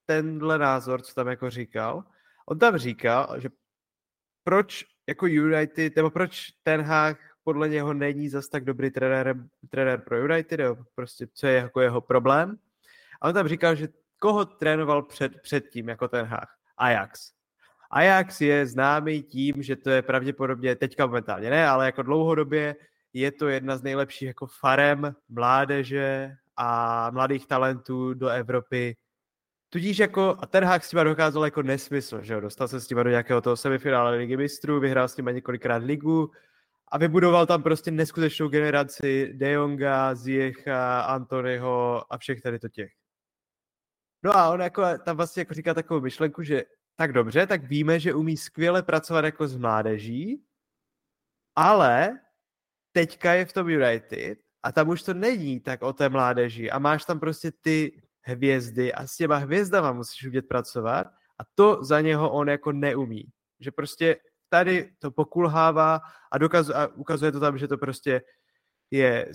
Speaker 2: tenhle názor, co tam jako říkal. On tam říkal, že proč jako United, nebo proč Ten Hag podle něho není zas tak dobrý trenér, trenér pro United, nebo prostě co je jako jeho problém. A on tam říkal, že koho trénoval před, předtím jako ten Hag? Ajax. Ajax je známý tím, že to je pravděpodobně, teďka momentálně ne, ale jako dlouhodobě je to jedna z nejlepších jako farem mládeže a mladých talentů do Evropy. Tudíž jako, a ten Hag s tím dokázal jako nesmysl, že jo, dostal se s tím do nějakého toho semifinále ligy mistrů, vyhrál s nimi několikrát ligu, a vybudoval tam prostě neskutečnou generaci De Jonga, Ziecha, Antonyho a všech tady to těch. No a on jako tam vlastně jako říká takovou myšlenku, že tak dobře, tak víme, že umí skvěle pracovat jako s mládeží, ale teďka je v tom United a tam už to není tak o té mládeži a máš tam prostě ty hvězdy a s těma hvězdama musíš umět pracovat a to za něho on jako neumí. Že prostě tady to pokulhává a, dokaz, a ukazuje to tam, že to prostě je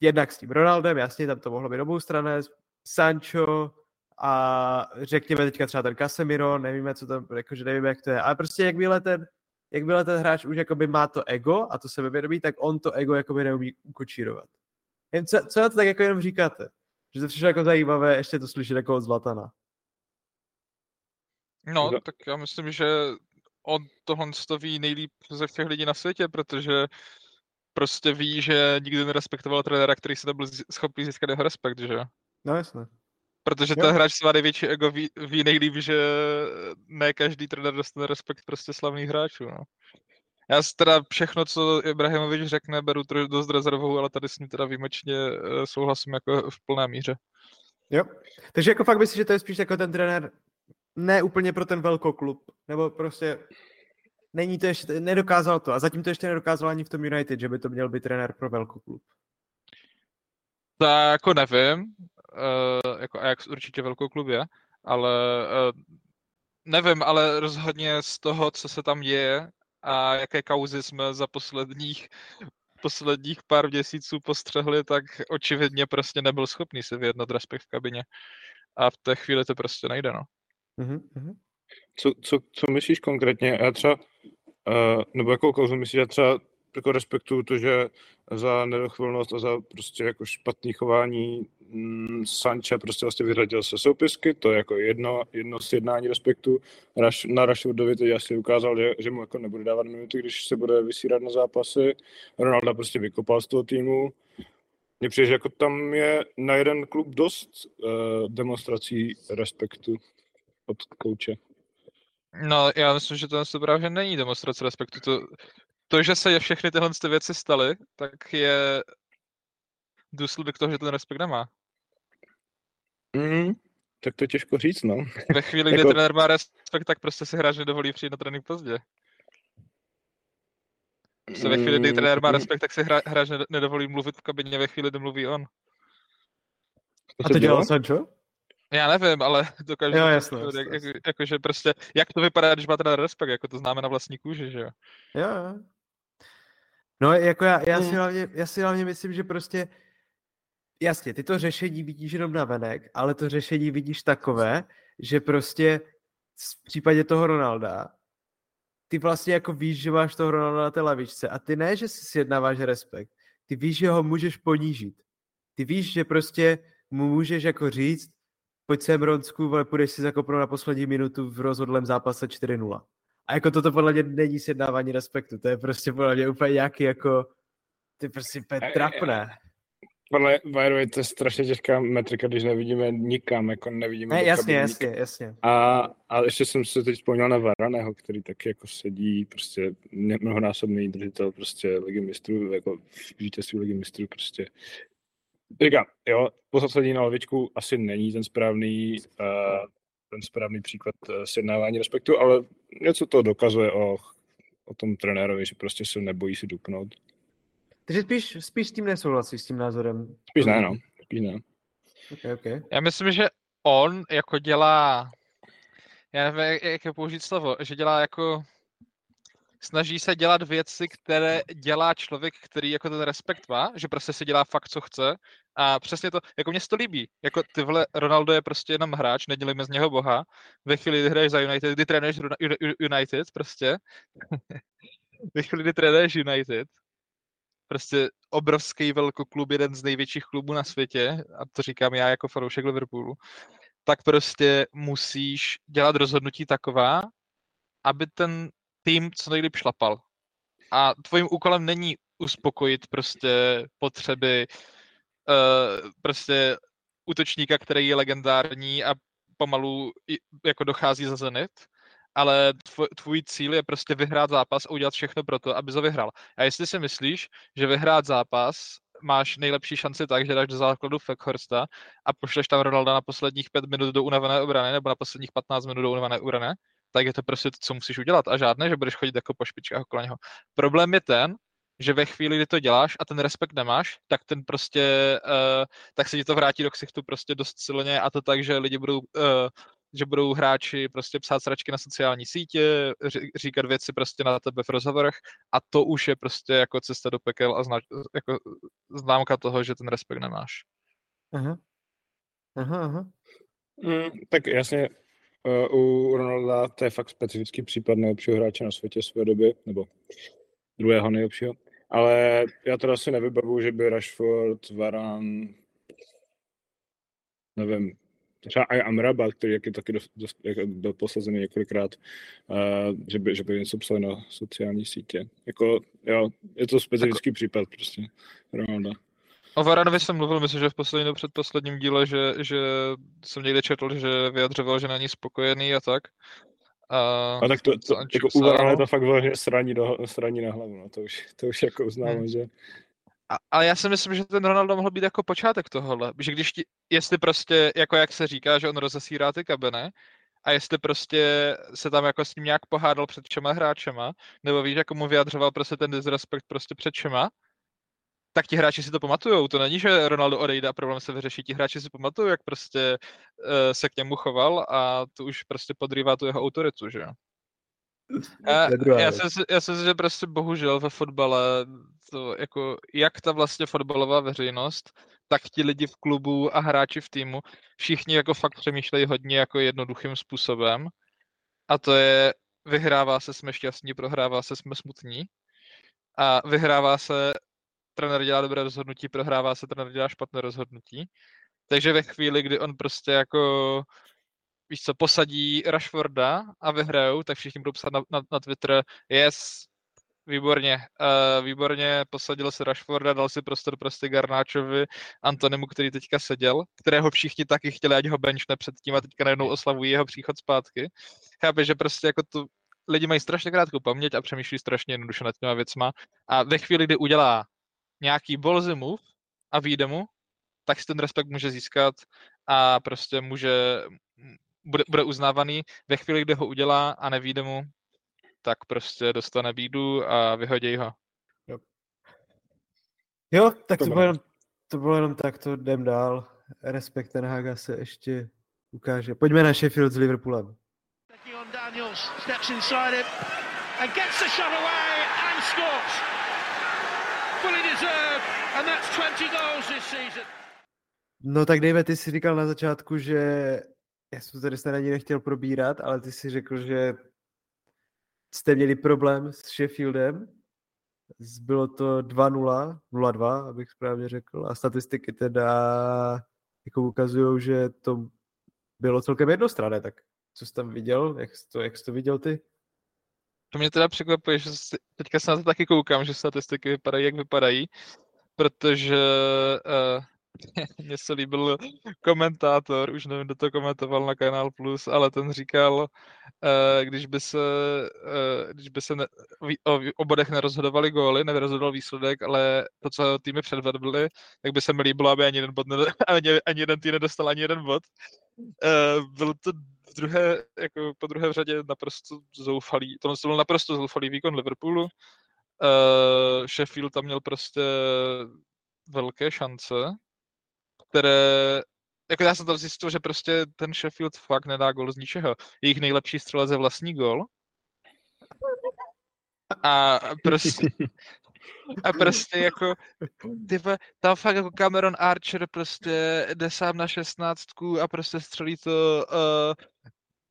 Speaker 2: jednak s tím Ronaldem, jasně, tam to mohlo být obou strané, Sancho a řekněme teďka třeba ten Casemiro, nevíme, co tam, jakože nevíme, jak to je, ale prostě jak byl ten, jak byl ten hráč už jakoby má to ego a to sebevědomí, tak on to ego jakoby neumí ukočírovat. Jen co, co na to tak jako jenom říkáte? Že to přišlo jako zajímavé ještě to slyšet jako od Zlatana.
Speaker 3: No, tak já myslím, že on tohle to ví nejlíp ze všech lidí na světě, protože prostě ví, že nikdy nerespektoval trenéra, který se byl schopný získat jeho respekt, že
Speaker 2: No jasně.
Speaker 3: Protože ten hráč svá největší ego ví, ví nejlíp, že ne každý trenér dostane respekt prostě slavných hráčů, no. Já si teda všechno, co Ibrahimovič řekne, beru dost rezervou, ale tady s ním teda výjimečně eh, souhlasím jako v plné míře.
Speaker 2: Jo, takže jako fakt myslím, že to je spíš jako ten trenér ne úplně pro ten velkoklub, nebo prostě není to ještě, nedokázal to a zatím to ještě nedokázal ani v tom United, že by to měl být trenér pro velkoklub.
Speaker 3: Tak jako nevím, uh, jako Ajax určitě velkoklub je, ale uh, nevím, ale rozhodně z toho, co se tam děje a jaké kauzy jsme za posledních posledních pár měsíců postřehli, tak očividně prostě nebyl schopný si vyjednat respekt v kabině. A v té chvíli to prostě nejde, no.
Speaker 2: Mm-hmm.
Speaker 4: Co, co, co myslíš konkrétně? Já třeba, uh, nebo jakou kauzu myslíš, já třeba jako respektuju to, že za nedochvilnost a za prostě jako špatný chování mm, Sancha prostě vlastně vyřadil se soupisky, to je jako jedno, jedno z jednání respektu. Raš, na Rashfordovi to jasně ukázal, že, že mu jako nebude dávat minuty, když se bude vysírat na zápasy. Ronaldo prostě vykopal z toho týmu. Mně přijde, že jako tam je na jeden klub dost uh, demonstrací respektu od kouče.
Speaker 3: No, já myslím, že to právě není demonstrace respektu. To, to, že se všechny tyhle ty věci staly, tak je důsledek toho, že ten respekt nemá.
Speaker 4: Mm, tak to je těžko říct, no.
Speaker 3: Ve chvíli, kdy jako... trenér má respekt, tak prostě si hráč nedovolí přijít na trénink pozdě. Prostě ve chvíli, kdy trenér má mm. respekt, tak si hra, hráč nedovolí mluvit v kabině ve chvíli, kdy mluví on.
Speaker 2: A to dělal Sancho?
Speaker 3: Já nevím, ale dokážu...
Speaker 2: Jo, jasně, jasně,
Speaker 3: jak, jako, jakože prostě, jak to vypadá, když má trenér respekt, jako to známe na vlastní kůži, že jo?
Speaker 2: Jo, jo. No, jako já, já, si hlavně, já si hlavně myslím, že prostě jasně, ty to řešení vidíš jenom na venek, ale to řešení vidíš takové, že prostě v případě toho Ronalda ty vlastně jako víš, že máš toho Ronalda na té lavičce a ty ne, že si sjednáváš respekt, ty víš, že ho můžeš ponížit. Ty víš, že prostě mu můžeš jako říct, pojď sem Ronsku, ale půjdeš si zakopnout na poslední minutu v rozhodlém zápase 4-0. A jako toto podle mě není sjednávání respektu, to je prostě podle mě úplně nějaký jako, ty prostě úplně trapné.
Speaker 4: Podle by to je strašně těžká metrika, když nevidíme nikam, jako nevidíme
Speaker 2: ne, jasně, jasně, jasně.
Speaker 4: A, a ještě jsem se teď vzpomněl na Varaného, který taky jako sedí, prostě mnohonásobný držitel prostě ligy mistrů, jako vítězství ligy mistrů, prostě Říkám, jo, posadení na lavičku asi není ten správný, uh, ten správný příklad uh, sjednávání respektu, ale něco to dokazuje o, o tom trenérovi, že prostě se nebojí si dupnout.
Speaker 2: Takže spíš, spíš s tím nesouhlasíš, s tím názorem?
Speaker 4: Spíš ne, no. Spíš ne.
Speaker 2: Okay, okay.
Speaker 3: Já myslím, že on jako dělá, já nevím, jak, jak použít slovo, že dělá jako snaží se dělat věci, které dělá člověk, který jako ten respekt má, že prostě se dělá fakt, co chce a přesně to, jako mě se to líbí, jako ty vole, Ronaldo je prostě jenom hráč, nedělíme z něho boha, ve chvíli, kdy hraješ za United, kdy trénuješ United prostě, ve chvíli, kdy trénuješ United, prostě obrovský velkoklub, jeden z největších klubů na světě, a to říkám já jako fanoušek Liverpoolu, tak prostě musíš dělat rozhodnutí taková, aby ten tým co nejlíp šlapal. A tvojím úkolem není uspokojit prostě potřeby uh, prostě útočníka, který je legendární a pomalu jako dochází za Zenit, ale tvoj, tvůj cíl je prostě vyhrát zápas a udělat všechno pro to, aby to vyhrál. A jestli si myslíš, že vyhrát zápas máš nejlepší šanci tak, že dáš do základu Feckhorsta a pošleš tam Ronalda na posledních pět minut do unavené obrany nebo na posledních 15 minut do unavené obrany, tak je to prostě to, co musíš udělat a žádné, že budeš chodit jako po špičkách okolo něho. Problém je ten, že ve chvíli, kdy to děláš a ten respekt nemáš, tak ten prostě, uh, tak se ti to vrátí do ksichtu prostě dost silně a to tak, že lidi budou, uh, že budou hráči prostě psát sračky na sociální sítě, říkat věci prostě na tebe v rozhovorech a to už je prostě jako cesta do pekel a zna, jako známka toho, že ten respekt nemáš.
Speaker 2: Aha. Aha, aha.
Speaker 4: Mm, tak jasně, Uh, u Ronalda to je fakt specifický případ nejlepšího hráče na světě své doby, nebo druhého nejlepšího. Ale já teda si nevybavu, že by Rashford, Varan, nevím, třeba i Amrabat, který jak je taky dost, dost, jak byl posazený několikrát, uh, že, by, že by něco psal na sociální sítě. Jako, jo, je to specifický tak... případ prostě Ronalda.
Speaker 3: O Varanovi jsem mluvil, myslím, že v posledním předposledním díle, že, že jsem někde četl, že vyjadřoval, že není spokojený a tak.
Speaker 4: A, a tak to, to jako u Varana to fakt vlastně sraní, do, sraní na hlavu, no. to, už, to už jako uznávám, hmm. že...
Speaker 3: A, ale já si myslím, že ten Ronaldo mohl být jako počátek tohohle. Že když ti, jestli prostě, jako jak se říká, že on rozesírá ty kabiny, a jestli prostě se tam jako s ním nějak pohádal před všema hráčema, nebo víš, jako mu vyjadřoval prostě ten disrespekt prostě před všema, tak ti hráči si to pamatujou. To není, že Ronaldo odejde a problém se vyřeší. Ti hráči si pamatují, jak prostě uh, se k němu choval a to už prostě podrývá tu jeho autoritu, že jo. Já, já, si, já si že prostě bohužel ve fotbale, to jako, jak ta vlastně fotbalová veřejnost, tak ti lidi v klubu a hráči v týmu, všichni jako fakt přemýšlejí hodně jako jednoduchým způsobem. A to je, vyhrává se, jsme šťastní, prohrává se, jsme smutní. A vyhrává se, trenér dělá dobré rozhodnutí, prohrává se, trenér dělá špatné rozhodnutí. Takže ve chvíli, kdy on prostě jako víš co, posadí Rashforda a vyhrajou, tak všichni budou psát na, na, na Twitter, yes, výborně, uh, výborně posadil se Rashforda, dal si prostor prostě Garnáčovi, Antonimu, který teďka seděl, kterého všichni taky chtěli, ať ho benchne předtím a teďka najednou oslavují jeho příchod zpátky. Chápeš, že prostě jako tu lidi mají strašně krátkou paměť a přemýšlí strašně jednoduše nad těma věcma a ve chvíli, kdy udělá nějaký ballsy move a vyjde mu, tak si ten respekt může získat a prostě může, bude, bude uznávaný. Ve chvíli, kdy ho udělá a nevíde mu, tak prostě dostane bídu a vyhodí ho.
Speaker 2: Jo, jo tak to bylo, jenom, to bylo jenom tak, to jdem dál. Respekt ten Haga se ještě ukáže. Pojďme na Sheffield s Liverpoolem. Daniels steps inside him and gets the shot away and scores. Fully deserved and that's 20 goals this season. No tak Dave, ty jsi říkal na začátku, že já jsem to tady snad ani nechtěl probírat, ale ty jsi řekl, že jste měli problém s Sheffieldem. Bylo to 2-0, 0-2, abych správně řekl. A statistiky teda jako ukazují, že to bylo celkem jednostranné. Tak co jsi tam viděl? Jak jsi to, jak jsi to viděl ty?
Speaker 3: To mě teda překvapuje, že teďka se na to taky koukám, že statistiky vypadají, jak vypadají, protože uh, mně se líbil komentátor, už nevím, kdo to komentoval na Kanál Plus, ale ten říkal, eh, když by se, eh, když by se ne, o, o bodech nerozhodovali góly, nerozhodoval výsledek, ale to, co týmy předvedly, tak by se mi líbilo, aby ani jeden, bod ne, ani, ani jeden tým nedostal ani jeden bod. Eh, byl to druhé, jako po druhé v řadě naprosto zoufalý, to byl naprosto zoufalý výkon Liverpoolu. Sheffield tam měl prostě velké šance, které jako já jsem to zjistil, že prostě ten Sheffield fakt nedá gol z ničeho. Jejich nejlepší střelec je vlastní gol. A prostě, a prostě jako, type, tam fakt jako Cameron Archer prostě jde sám na šestnáctku a prostě střelí to uh,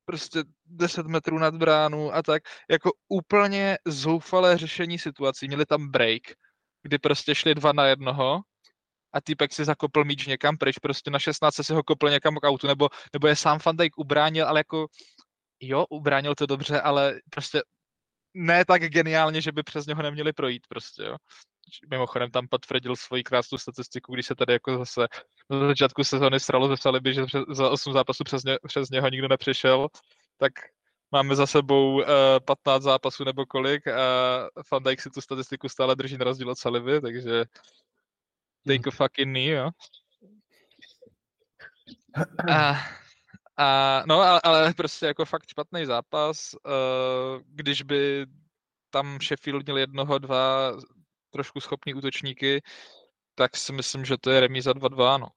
Speaker 3: prostě 10 metrů nad bránu a tak. Jako úplně zoufalé řešení situací. Měli tam break, kdy prostě šli dva na jednoho a týpek si zakopl míč někam pryč, prostě na 16 si ho kopl někam k autu, nebo, nebo je sám Van Dijk ubránil, ale jako jo, ubránil to dobře, ale prostě ne tak geniálně, že by přes něho neměli projít prostě, jo. Mimochodem tam potvrdil svoji krásnou statistiku, když se tady jako zase na začátku sezóny sralo ze Saliby, že za 8 zápasů přes, ně, přes něho nikdo nepřišel, tak máme za sebou uh, eh, 15 zápasů nebo kolik a Van Dijk si tu statistiku stále drží na rozdíl od Saliby, takže take a fucking knee, jo. A, a, no, ale, ale prostě jako fakt špatný zápas. Uh, když by tam Sheffield měl jednoho, dva trošku schopní útočníky, tak si myslím, že to je remíza 2-2, no.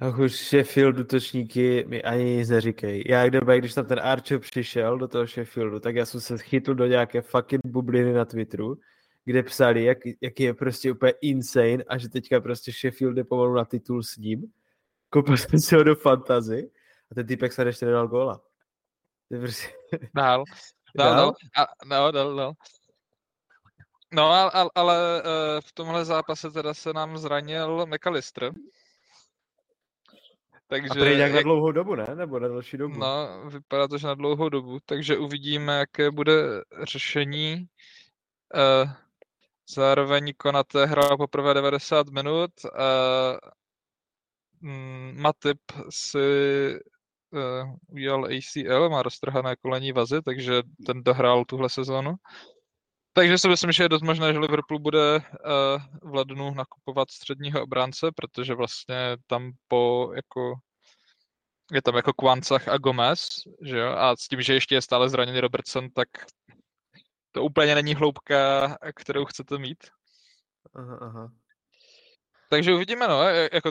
Speaker 2: Ach už Sheffield útočníky mi ani nic neříkej. Já kdyby, když tam ten Archer přišel do toho Sheffieldu, tak já jsem se chytl do nějaké fucking bubliny na Twitteru kde psali, jak, jak je prostě úplně insane a že teďka prostě Sheffield je pomalu na titul s ním. Koupil jsem si ho do fantazy a ten typek se ještě nedal góla. To prostě...
Speaker 3: Dál. Dál, dál. A, no, dál, dál. No, ale, ale uh, v tomhle zápase teda se nám zranil McAllister.
Speaker 2: Takže, a nějak jak... na dlouhou dobu, ne? Nebo na další dobu?
Speaker 3: No, vypadá to, že na dlouhou dobu. Takže uvidíme, jaké bude řešení. Uh, Zároveň Konate hrál poprvé 90 minut. A mm, Matip si uh, udělal ACL, má roztrhané kolení vazy, takže ten dohrál tuhle sezónu. Takže si myslím, že je dost možné, že Liverpool bude uh, v lednu nakupovat středního obránce, protože vlastně tam po jako je tam jako Kvancach a Gomez, že jo? A s tím, že ještě je stále zraněný Robertson, tak to úplně není hloubka, kterou chcete mít.
Speaker 2: Aha, aha.
Speaker 3: Takže uvidíme, no, jako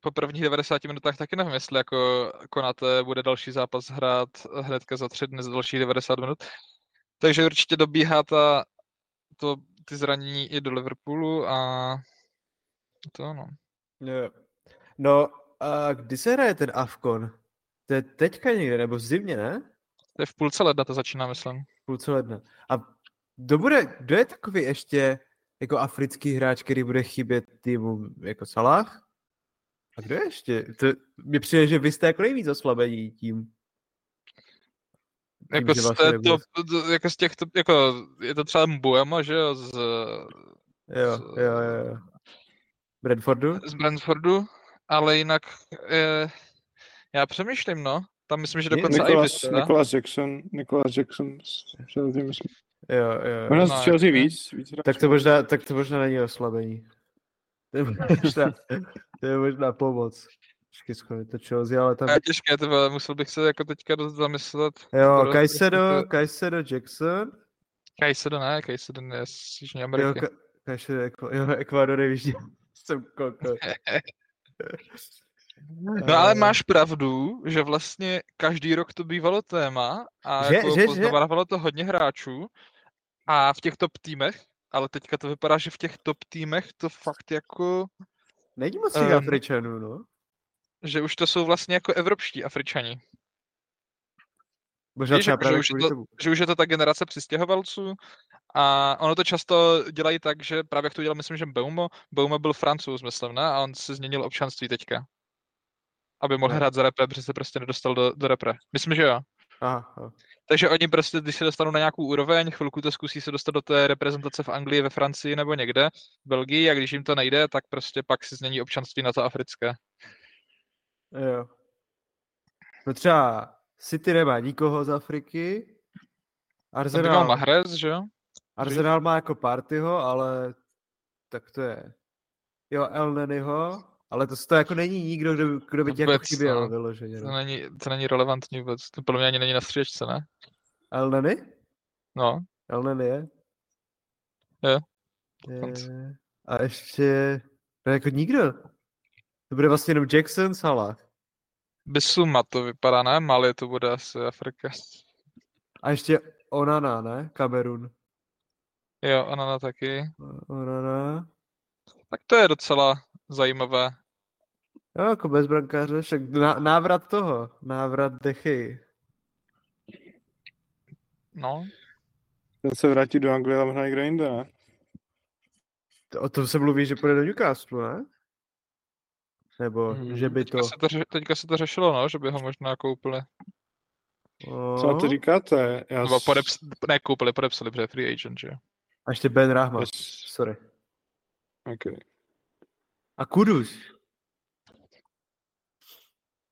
Speaker 3: po prvních 90 minutách taky nevím, jestli jako Konate bude další zápas hrát hnedka za tři dny za dalších 90 minut. Takže určitě dobíhá ta, to, ty zranění i do Liverpoolu a to no.
Speaker 2: Jo. No, a kdy se hraje ten Afkon? To je teďka někde, nebo v zimě, ne?
Speaker 3: To je v půlce ledna, to začíná, myslím.
Speaker 2: Půlce ledna. A kdo, bude, kdo je takový ještě jako africký hráč, který bude chybět týmu jako Salah? A kdo je ještě? To, mně přijde, že vy jste jako nejvíc oslabení tím.
Speaker 3: Jako,
Speaker 2: že
Speaker 3: z,
Speaker 2: vlastně
Speaker 3: té top, to- jako z těchto, jako je to třeba Mbuemo, že jo, z,
Speaker 2: Jo,
Speaker 3: z-
Speaker 2: jo, jo. jo. Bradfordu?
Speaker 3: z Brentfordu, ale jinak eh, já přemýšlím, no. Tam myslím, že dokonce i
Speaker 4: Nicholas,
Speaker 3: Vista.
Speaker 4: Nicholas Jackson, Nicholas Jackson z Chelsea, myslím.
Speaker 2: Jo, jo.
Speaker 4: Možná
Speaker 3: No,
Speaker 4: z Chelsea
Speaker 3: jako-
Speaker 4: víc, víc
Speaker 2: Tak to možná, tak to možná není oslabení. To je možná, to je možná pomoc. Schválně to Chelsea, ale tam...
Speaker 3: Je těžké, to vole, musel bych se jako teďka dost zamyslet.
Speaker 2: Jo, Kajsedo, Kajsedo Jackson.
Speaker 3: Kajsedo ne, Kajsedo je z Jižní
Speaker 2: Jo,
Speaker 3: Ameriky.
Speaker 2: Ka- Kajsedo, jako, jo, Ekvador je jižní. Jsem koukal.
Speaker 3: No ale
Speaker 2: Eh,
Speaker 3: máš pravdu, že vlastně každý rok to bývalo téma a
Speaker 2: Že-
Speaker 3: jako
Speaker 2: že- že-
Speaker 3: to hodně hráčů a v těch top týmech, ale teďka to vypadá, že v těch top týmech to fakt jako,
Speaker 2: Není moc těch
Speaker 3: Ehm,
Speaker 2: Afričanů, no.
Speaker 3: že už to jsou vlastně jako evropští Afričani.
Speaker 2: Možná
Speaker 3: Víš,
Speaker 2: třeba
Speaker 3: jako, že,
Speaker 2: právě
Speaker 3: už to,
Speaker 2: tomu.
Speaker 3: že už je to ta generace přistěhovalců a ono to často dělají tak, že právě jak to dělal, myslím, že Beumo, Beumo byl francouz, myslím, ne? A on si změnil občanství teďka. Aby mohl
Speaker 2: Ne.
Speaker 3: hrát za repre, protože se prostě nedostal do, do repre. Myslím, že jo.
Speaker 2: Aha.
Speaker 3: Takže oni prostě, když se dostanou na nějakou úroveň, chvilku to zkusí se dostat do té reprezentace v Anglii, ve Francii nebo někde, v Belgii, a když jim to nejde, tak prostě pak si změní občanství na to africké.
Speaker 2: Jo. No třeba City nemá nikoho z Afriky.
Speaker 3: Měl
Speaker 2: Arsenal,
Speaker 3: Mahrez, že jo?
Speaker 2: Arsenal má jako Partyho, ale tak to je. Jo, El ale to, to jako není nikdo, kdo, by- kdo by ti jako
Speaker 3: Vůbec,
Speaker 2: chyběl
Speaker 3: no.
Speaker 2: vyloženě.
Speaker 3: To
Speaker 2: No.
Speaker 3: není, to není relevantní vůbec. To podle mě ani není na střídačce, ne?
Speaker 2: El Neny?
Speaker 3: No,
Speaker 2: El Neny je?
Speaker 3: Jo.
Speaker 2: je. A ještě, no jako nikdo. To bude vlastně jenom Jackson, Salah.
Speaker 3: Bisuma to vypadá, ne? Mali to bude asi Afrika.
Speaker 2: A ještě Onana, ne? Kamerun.
Speaker 3: Jo, Anana taky.
Speaker 2: Onana.
Speaker 3: Tak to je docela zajímavé.
Speaker 2: Jo, jako bez brankáře, však ná- návrat toho, návrat Dechy.
Speaker 3: No,
Speaker 4: Ten se vrátí do Anglie a možná někde jinde, ne?
Speaker 2: To- O tom se mluví, že půjde do Newcastle, ne? Nebo,
Speaker 3: Mhm.
Speaker 2: že by to...
Speaker 3: teďka se to, ře- teďka se to řešilo, no, že by ho možná koupili.
Speaker 4: Co na to
Speaker 2: No.
Speaker 4: říkáte? Já
Speaker 3: Nebo podeps, ne, koupili, podepsali, protože je free agent, že jo.
Speaker 2: A ještě Ben Rahma,
Speaker 4: Yes.
Speaker 2: sorry.
Speaker 4: Okay.
Speaker 2: A Kudus.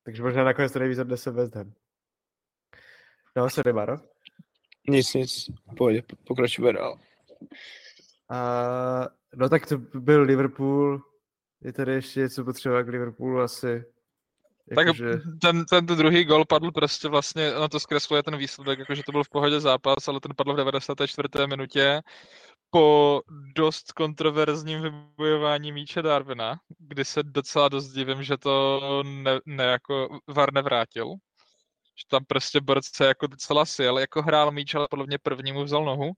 Speaker 2: Takže možná nakonec to nejvíc odnese West Ham. No, sorry, Maro.
Speaker 4: Nic, nic. Pojď, pokračujeme dál.
Speaker 2: A, no tak to byl Liverpool. Je tady ještě něco potřeba k Liverpoolu asi.
Speaker 3: Tak
Speaker 2: Jakože,
Speaker 3: ten, ten druhý gol padl prostě vlastně, no to zkresluje ten výsledek, jakože to byl v pohodě zápas, ale ten padl v 94. minutě po dost kontroverzním vybojování míče Darwina, kdy se docela dost divím, že to ne, ne jako VAR nevrátil. Že tam prostě borce jako docela sil, jako hrál míč, ale podle mě prvnímu vzal nohu.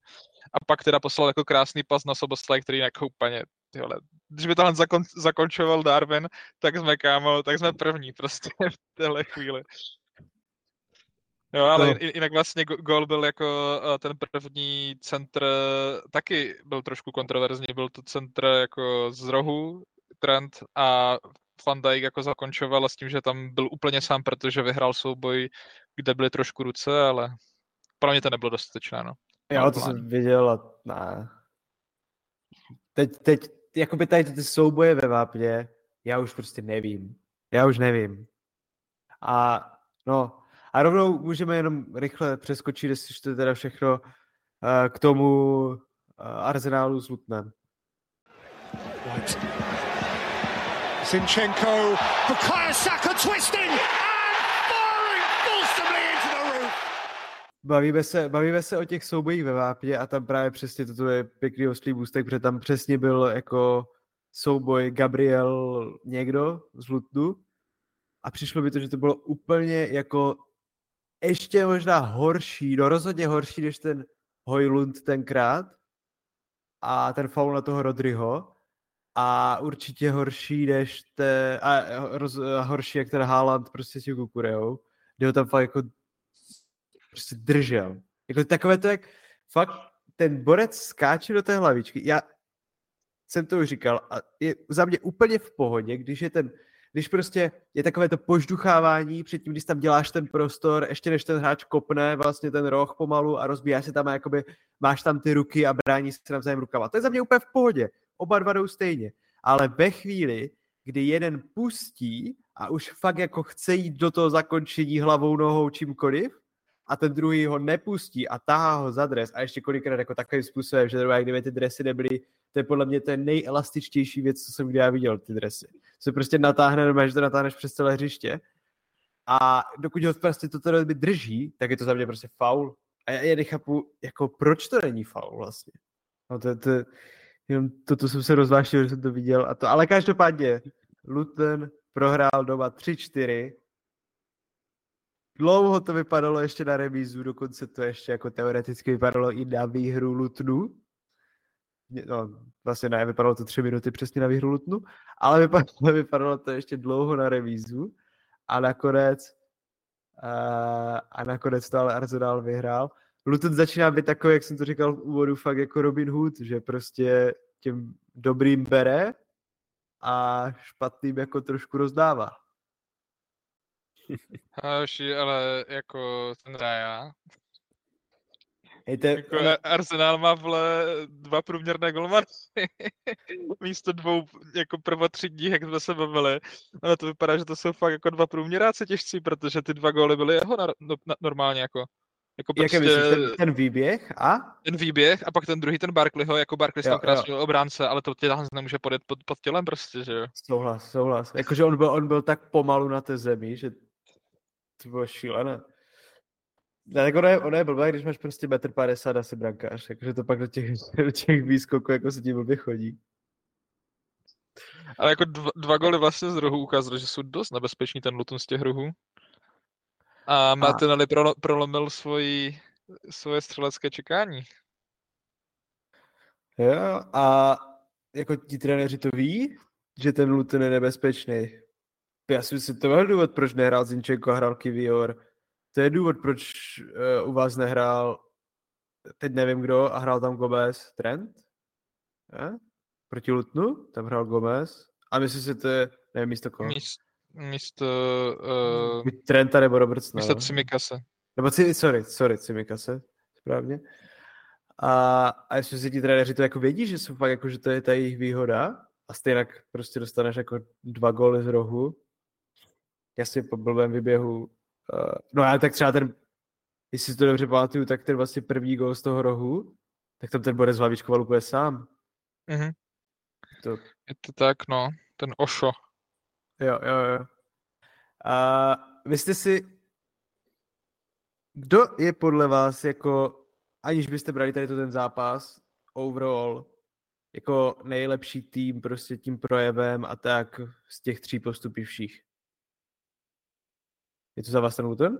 Speaker 3: A pak teda poslal jako krásný pas na Soboslaj, který jako úplně, tyhle, když by tohle zakon, zakončoval Darwin, tak jsme kámo, tak jsme první prostě v téhle chvíli. Jo, ale
Speaker 2: no.
Speaker 3: jinak vlastně go- gol byl jako eh, ten první centr, taky byl trošku kontroverzní, byl to centr jako z rohu, Trent a Van Dijk jako zakončoval s tím, že tam byl úplně sám, protože vyhrál souboj, kde byly trošku ruce, ale pro mě to nebylo dostatečné, no.
Speaker 2: jo, to jsem viděl a ne. Teď, teď, jakoby tady ty souboje ve vápně, já už prostě nevím. Já už nevím. A no, a rovnou můžeme jenom rychle přeskočit, jestli to je teda všechno eh, k tomu eh, arzenálu s Lutnem.
Speaker 5: Zinchenko, Bukayo Saka twisting and firing forcibly into the roof.
Speaker 2: Bavíme se, bavíme se o těch soubojích ve vápně a tam právě přesně toto je pěkný oslý můstek, protože tam přesně byl jako souboj Gabriel někdo z Lutnu a přišlo mi to, že to bylo úplně jako ještě možná horší, no rozhodně horší, než ten Hojlund tenkrát a ten faul na toho Rodryho a určitě horší než te, a, roz, a horší jak ten Haaland prostě s tím Kukureou, kde ho tam fakt jako prostě držel. Jako takové to, jak fakt ten borec skáče do té hlavičky. Já jsem to už říkal a je za mě úplně v pohodě, když je ten když prostě je takové to požduchávání předtím, když tam děláš ten prostor, ještě než ten hráč kopne vlastně ten roh pomalu a rozbíjá se tam a jakoby máš tam ty ruky a brání se navzájem rukama. To je za mě úplně v pohodě. Oba dva jdou stejně. Ale ve chvíli, kdy jeden pustí a už fakt jako chce jít do toho zakončení hlavou, nohou, čímkoliv, a ten druhý ho nepustí a tahá ho za dres a ještě kolikrát jako takovým způsobem, že jak kdyby ty dresy nebyly, to je podle mě ten nejelastičtější věc, co jsem kdy já viděl, ty dresy. Se prostě natáhne, nebo že to natáhneš přes celé hřiště a dokud ho prostě toto by drží, tak je to za mě prostě faul. A já, já nechápu, jako proč to není faul vlastně. No to, to, jenom toto jsem se rozvášnil, že jsem to viděl a to, ale každopádně Luton prohrál doma 3-4 Dlouho to vypadalo ještě na remízu, dokonce to ještě jako teoreticky vypadalo i na výhru Lutnu. No, vlastně ne, vypadalo to tři minuty přesně na výhru Lutnu, ale vypadalo, vypadalo to ještě dlouho na remízu a nakonec uh, a nakonec to ale Arsenal vyhrál. Luton začíná být takový, jak jsem to říkal v úvodu, fakt jako Robin Hood, že prostě těm dobrým bere a špatným jako trošku rozdává.
Speaker 3: Hoši, ale jako ten Raja.
Speaker 2: Hejte,
Speaker 3: Jako Arsenal má vle dva průměrné golmany. Místo dvou jako prvotřídních, jak jsme se bavili. Ale to vypadá, že to jsou fakt jako dva průměráci těžcí, protože ty dva góly byly jeho na, no, na, normálně jako. Jako
Speaker 2: Jaké
Speaker 3: prostě
Speaker 2: myslíš, ten, ten výběh a?
Speaker 3: ten výběh a pak ten druhý, ten Barkleyho, jako Barkley tam krásně obránce, ale to tě tam nemůže podjet pod, pod tělem prostě, že jo.
Speaker 2: Souhlas, souhlas. Jakože on byl, on byl tak pomalu na té zemi, že to bylo šílené. Ne, tak ono je, ono je blbé, když máš prostě 1,50 m asi brankář, jakože to pak do těch, do těch výskoků jako se ti blbě chodí.
Speaker 3: Ale jako dva, dva góly vlastně z rohu ukázalo, že jsou dost nebezpeční ten Luton z těch rohů. A Martinelli prolo, prolomil svoji, svoje střelecké čekání.
Speaker 2: Jo, a jako ti trenéři to ví, že ten Luton je nebezpečný. Já si myslím, to byl důvod, proč nehrál Zinčenko a hrál Kivior. To je důvod, proč uh, u vás nehrál, teď nevím kdo, a hrál tam Gomez. Trent? Je? Proti Lutnu? Tam hrál Gomez. A myslím si, to je, nevím, místo koho.
Speaker 3: Míst, místo, uh,
Speaker 2: Buď Trenta nebo Robertsona.
Speaker 3: místo
Speaker 2: no.
Speaker 3: Cimikase.
Speaker 2: Nebo si, sorry, sorry, Cimikase, správně. A, a jestli si ti trenéři to jako vědí, že jsou fakt jako, že to je ta jejich výhoda a stejně prostě dostaneš jako dva góly z rohu. Jasně po blbém vyběhu. Uh, no a tak třeba ten, jestli si to dobře pamatuju, tak ten vlastně první gól z toho rohu, tak tam ten Borec hlavičkoval úplně sám.
Speaker 3: Mhm.
Speaker 2: To,
Speaker 3: Je to tak, no. Ten Ošo.
Speaker 2: Jo, jo, jo. A vy jste si... Kdo je podle vás jako, aniž byste brali tady to ten zápas, overall, jako nejlepší tým prostě tím projevem a tak z těch tří postupivších? Je to za vás ten Luton?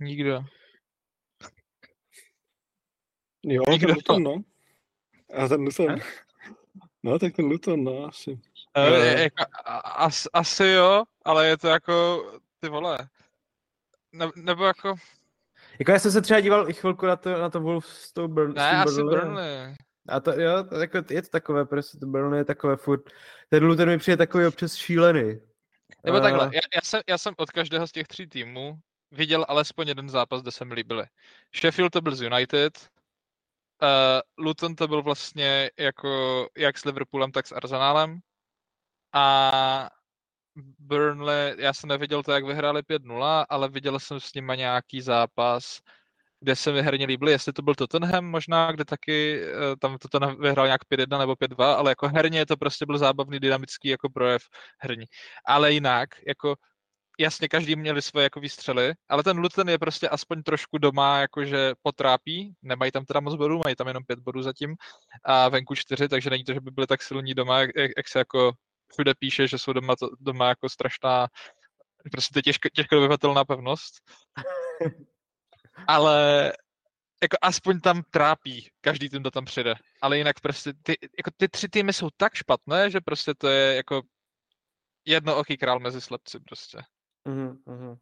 Speaker 3: Nikdo.
Speaker 4: Jo,
Speaker 3: Nikdo.
Speaker 4: ten Luton, no. A ten Luton.
Speaker 2: Ne?
Speaker 4: No, tak ten Luton, no, asi.
Speaker 3: Uh,
Speaker 2: Eh.
Speaker 3: jako, a- as, asi jo, ale je to jako, ty vole. Ne, nebo jako,
Speaker 2: Jako já jsem se třeba díval i chvilku na to, na to Wolves s tou Burn, s
Speaker 3: ne,
Speaker 2: tím
Speaker 3: asi
Speaker 2: Burnley.
Speaker 3: Burnley.
Speaker 2: A to, jo, to, jako, je to takové, prostě to Burnley je takové furt, ten Luton mi přijde takový občas šílený.
Speaker 3: Nebo
Speaker 2: Eh,
Speaker 3: takhle, já, já, jsem, já jsem od každého z těch tří týmů viděl alespoň jeden zápas, kde se mi líbily. Sheffield to byl z United, uh, Luton to byl vlastně jako jak s Liverpoolem, tak s Arsenálem a Burnley, já jsem neviděl to, jak vyhráli 5-0, ale viděl jsem s nimi nějaký zápas, kde se mi herně líbily, jestli to byl Tottenham možná, kde taky eh, tam Tottenham vyhrál nějak 5-1 nebo 5-2, ale jako herně to prostě byl zábavný, dynamický jako projev herní. Ale jinak, jako jasně každý měli svoje jako výstřely, ale ten Luton je prostě aspoň trošku doma jakože potrápí, nemají tam teda moc bodů, mají tam jenom pět bodů zatím a venku čtyři, takže není to, že by byli tak silní doma, jak, jak se jako všude píše, že jsou doma, doma jako strašná, prostě těžko, těžko dobyvatelná pevnost. ale jako aspoň tam trápí každý tým, kdo tam přijde. Ale jinak prostě ty, jako ty tři týmy jsou tak špatné, že prostě to je jako jedno oký král mezi slepci prostě.
Speaker 2: Mhm, mhm.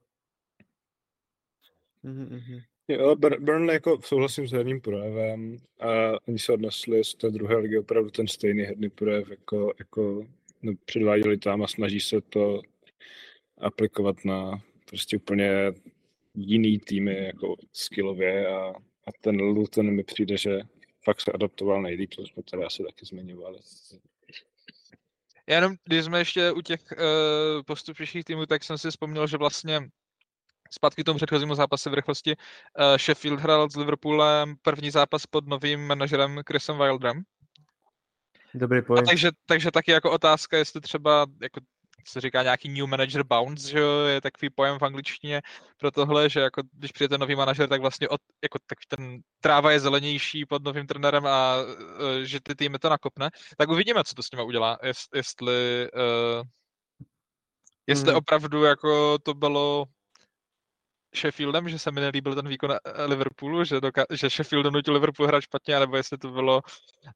Speaker 2: Mhm, mhm.
Speaker 4: Jo, Bur- Burnley jako souhlasím s herním projevem a oni se odnesli z té druhé ligy opravdu ten stejný herní projev, jako, jako no, předváděli tam a snaží se to aplikovat na prostě úplně jiný týmy jako skillově a, a ten Luton mi přijde, že fakt se adaptoval nejlíp, to jsme tady asi taky zmiňovali.
Speaker 3: Já jenom, když jsme ještě u těch uh, postupnějších týmů, tak jsem si vzpomněl, že vlastně zpátky k tomu předchozímu zápase v rychlosti uh, Sheffield hrál s Liverpoolem první zápas pod novým manažerem Chrisem Wilderem.
Speaker 2: Dobrý
Speaker 3: A
Speaker 2: point.
Speaker 3: takže, takže taky jako otázka, jestli třeba jako se říká nějaký new manager bounce, že jo, je takový pojem v angličtině pro tohle, že jako když přijde ten nový manažer, tak vlastně od, jako tak ten tráva je zelenější pod novým trenérem a uh, že ty týmy to nakopne, tak uvidíme, co to s nimi udělá, jest, jestli uh, jestli
Speaker 2: Mhm.
Speaker 3: opravdu jako to bylo Sheffieldem, že se mi nelíbil ten výkon eh, Liverpoolu, že, doka- že Sheffield donutil Liverpool hrát špatně, nebo jestli to bylo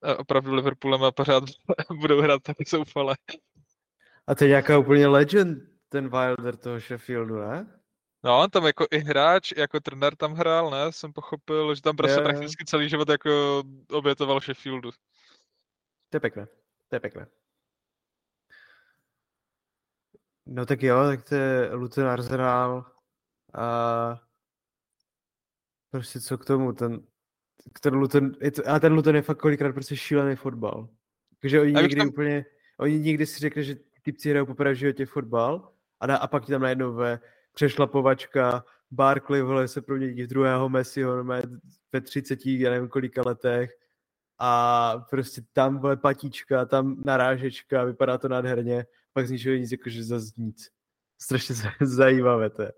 Speaker 3: eh, opravdu Liverpoolem a pořád budou hrát taky zoufale.
Speaker 2: A to je nějaká úplně legend, ten Wilder toho Sheffieldu, ne?
Speaker 3: No, on tam jako i hráč, jako trenér tam hrál, ne? Jsem pochopil, že tam prostě
Speaker 2: jo.
Speaker 3: prakticky celý život jako obětoval Sheffieldu.
Speaker 2: To je pěkné. To je pěkné. No tak jo, tak to je Luton Arsenal a prostě co k tomu, ten, ten Luton, a ten Luton je fakt kolikrát prostě šílený fotbal. Takže oni někdy
Speaker 3: tam-
Speaker 2: úplně, oni někdy si řekli, že typci hrajou poprvé v životě fotbal a, na, a pak ti tam najednou ve přešlapovačka, Barkley, vole, se promění v druhého Messiho, normálně ve 30, já nevím kolika letech a prostě tam vole patíčka, tam narážečka, vypadá to nádherně, pak z ničeho nic, jakože zase nic. Strašně zajímavé to je.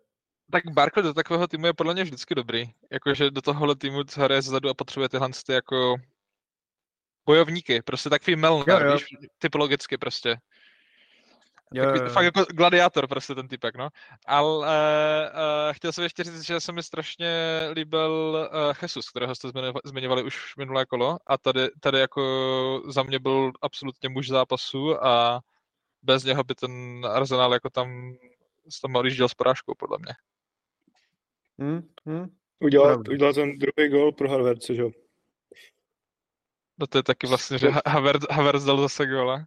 Speaker 3: Tak Barkley do takového týmu je podle mě vždycky dobrý. Jakože do tohohle týmu, co hraje zezadu a potřebuje tyhle ty jako bojovníky. Prostě takový Melner,
Speaker 2: Jo, jo.
Speaker 3: víš, typologicky prostě.
Speaker 2: Jo,
Speaker 3: Takový,
Speaker 2: jo, jo.
Speaker 3: fakt jako gladiátor prostě ten typek, no. Ale uh, chtěl jsem ještě říct, že se mi strašně líbil uh, Jesus, kterého jste zmiňovali, už minulé kolo a tady, tady jako za mě byl absolutně muž zápasu a bez něho by ten Arsenal jako tam s tam odjížděl s porážkou, podle mě.
Speaker 2: Hm, hm.
Speaker 4: Udělal,
Speaker 2: Pravda.
Speaker 4: udělal ten druhý gol pro Harvarce, že jo?
Speaker 3: No to je taky vlastně, že Ha- Havertz, Havertz dal zase gola.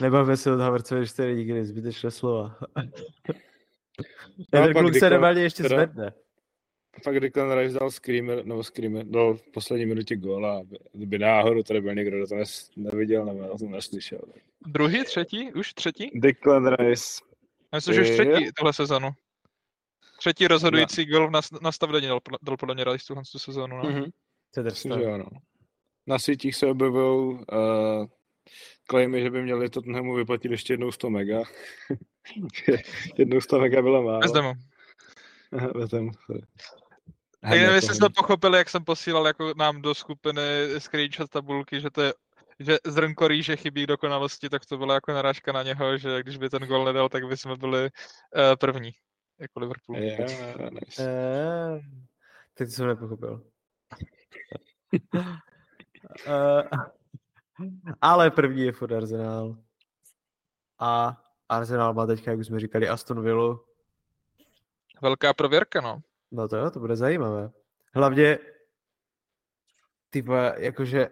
Speaker 2: Nebavme se od Havertzové čtyři nikdy, zbytečné slova.
Speaker 4: No,
Speaker 2: ten kluk se normálně ještě
Speaker 4: teda-
Speaker 2: zvedne.
Speaker 4: Pak Declan Rice dal screamer, nebo screamer, dal v poslední minutě góla, aby, kdyby náhodou tady byl někdo, kdo to nes, neviděl nebo to neslyšel.
Speaker 3: Druhý, třetí, už třetí?
Speaker 4: Declan Rice.
Speaker 3: Myslím, že už třetí tuhle sezonu. Třetí rozhodující gol v nas- nastavení dal, podle- dal podle mě Rice tuhle tu sezónu. No.
Speaker 4: Mhm.
Speaker 2: To je
Speaker 4: Myslím, že ano. Na sítích se objevují uh, klejmy, že by měli Tottenhamu vyplatit ještě jednou 100 mega. jednou 100 mega byla málo.
Speaker 3: Bez demo.
Speaker 4: Aha, Vezem. sorry.
Speaker 3: Tak nevím, jestli
Speaker 4: to
Speaker 3: jste pochopili, jak jsem posílal jako nám do skupiny screenshot tabulky, že to je že zrnko rýže chybí dokonalosti, tak to byla jako narážka na něho, že když by ten gol nedal, tak by jsme byli uh, první, jako Liverpool.
Speaker 4: Yeah, nice.
Speaker 2: Tak to jsem nepochopil. Eh, ale první je furt Arsenal. A Arsenal má teďka, jak už jsme říkali, Aston Villa.
Speaker 3: Velká prověrka, no.
Speaker 2: No to jo, to bude zajímavé. Hlavně, ty vole, jakože,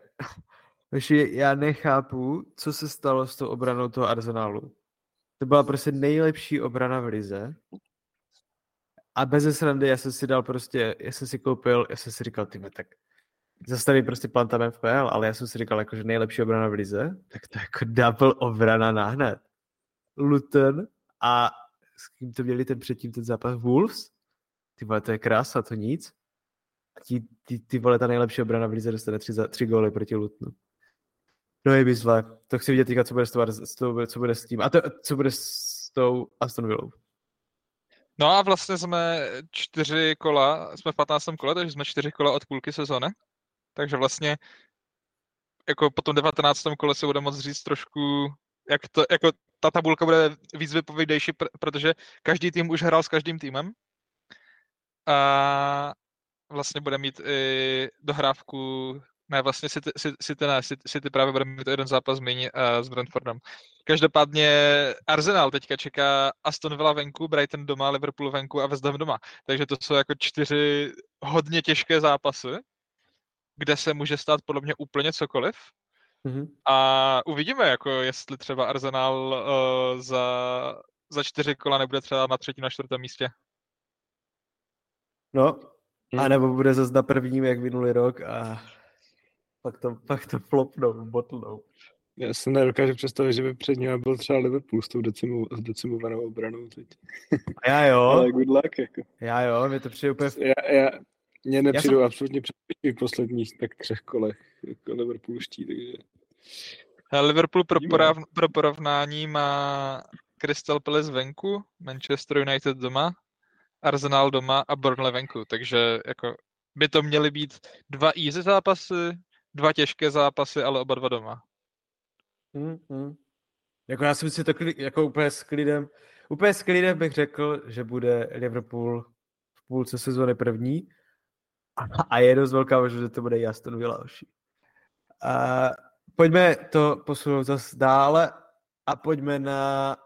Speaker 2: já nechápu, co se stalo s tou obranou toho Arsenalu. To byla prostě nejlepší obrana v lize. A bez srandy, já jsem si dal prostě, já jsem si koupil, já jsem si říkal, ty tak zastaví prostě plantem FPL, ale já jsem si říkal, jako, že nejlepší obrana v lize, tak to je jako double obrana nahned. Luton a s kým to měli ten předtím ten zápas Wolves? Ty vole, to je krása, to nic. A ty, ty vole, ta nejlepší obrana v lize dostane tři, tři góly proti Lutonu. No je zle. To chci vidět teďka, co bude s tou, co bude s tím. A to, co bude s tou Aston Villou.
Speaker 3: No a vlastně jsme čtyři kola, jsme v 15. kole, takže jsme čtyři kola od půlky sezóny. Takže vlastně jako po tom 19. kole se bude moct říct trošku, jak to, jako ta tabulka bude víc vypovědejší, protože každý tým už hrál s každým týmem. A vlastně bude mít i dohrávku, ne, vlastně City, City, ne, City, City právě bude mít jeden zápas méně uh, s Brentfordem. Každopádně Arsenal teďka čeká Aston Villa venku, Brighton doma, Liverpool venku a West Ham doma. Takže to jsou jako čtyři hodně těžké zápasy, kde se může stát podle mě úplně cokoliv. Mm-hmm. A uvidíme, jako jestli třeba Arsenal uh, za, za čtyři kola nebude třeba na třetím, na čtvrtém místě.
Speaker 2: No, hmm. a nebo bude zase na prvním, jak minulý rok a pak to, pak to flopnou, botlnou.
Speaker 4: Já se nedokážu představit, že by před ním byl třeba Liverpool s tou decimu, s decimovanou obranou teď.
Speaker 2: Já jo.
Speaker 4: Ale good luck, jako.
Speaker 2: Já jo, mě to přijde úplně...
Speaker 4: Já, já, mně nepřijdu jsem... absolutně před v posledních tak třech kolech jako Liverpoolští, takže...
Speaker 3: Liverpool pro, porav, pro porovnání má Crystal Palace venku, Manchester United doma, Arsenal doma a Burnley venku, takže jako by to měly být dva easy zápasy, dva těžké zápasy, ale oba dva doma.
Speaker 2: Hmm, hmm. Jako já jsem si to jako úplně s klidem, úplně s klidem bych řekl, že bude Liverpool v půlce sezóny první a, je dost velká možnost, že to bude Aston Villa A pojďme to posunout zase dále a pojďme na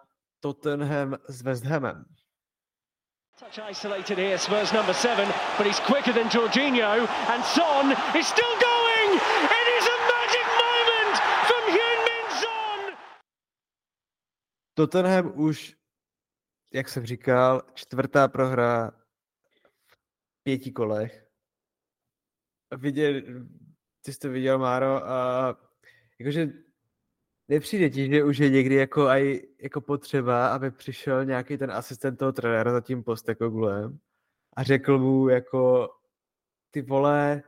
Speaker 2: Tottenham s West Hamem. Touch isolated here, Spurs number seven, but he's quicker than Jorginho, and Son is still going! It is a magic moment from Hyun-Min Son! Tottenham už, jak jsem říkal, čtvrtá prohra v pěti kolech. Viděl, ty jsi to viděl, Máro, a jakože nepřijde ti, že už je někdy jako, aj, jako potřeba, aby přišel nějaký ten asistent toho trenéra za tím postekogulem a řekl mu jako ty vole,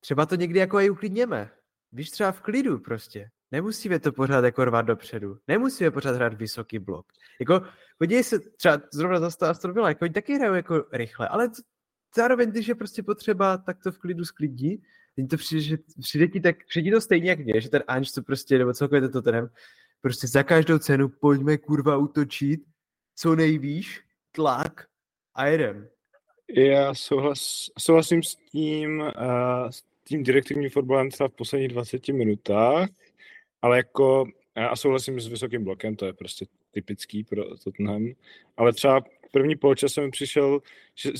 Speaker 2: třeba to někdy jako i uklidněme. Víš, třeba v klidu prostě. Nemusíme to pořád jako rvat dopředu. Nemusíme pořád hrát vysoký blok. Jako, podívej se, třeba zrovna zase to jako oni taky hrajou jako rychle, ale zároveň, když je prostě potřeba, tak to v klidu sklidí Teď to přijde, že přijde ti tak, přijde to stejně jak mě, že ten Anč, co prostě, nebo celkově to ten, prostě za každou cenu pojďme kurva útočit, co nejvíš, tlak a jedem.
Speaker 4: Já souhlas, souhlasím s tím, uh, s tím direktivním fotbalem třeba v posledních 20 minutách, ale jako a souhlasím s vysokým blokem, to je prostě typický pro Tottenham, ale třeba první poločas mi přišel, že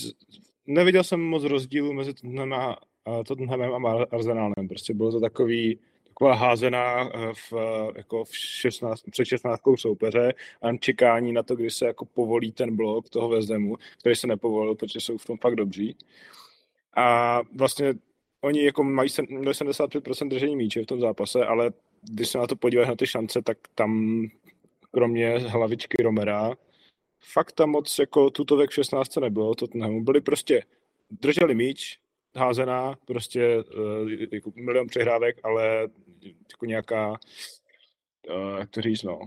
Speaker 4: neviděl jsem moc rozdílu mezi Tottenham a Tottenhamem a Arsenalem. Prostě bylo to takový, taková házená eh, v, eh, jako v 16, před 16 soupeře a čekání na to, kdy se jako povolí ten blok toho Vezdemu, který se nepovolil, protože jsou v tom fakt dobří. A vlastně oni jako mají 75% držení míče v tom zápase, ale když se na to podíváš na ty šance, tak tam kromě hlavičky Romera fakt tam moc jako tutovek v 16 nebylo, Tottenhamu. Byli prostě, drželi míč, házená, prostě uh, jako milion přehrávek, ale jako nějaká, uh, jak to říct, no,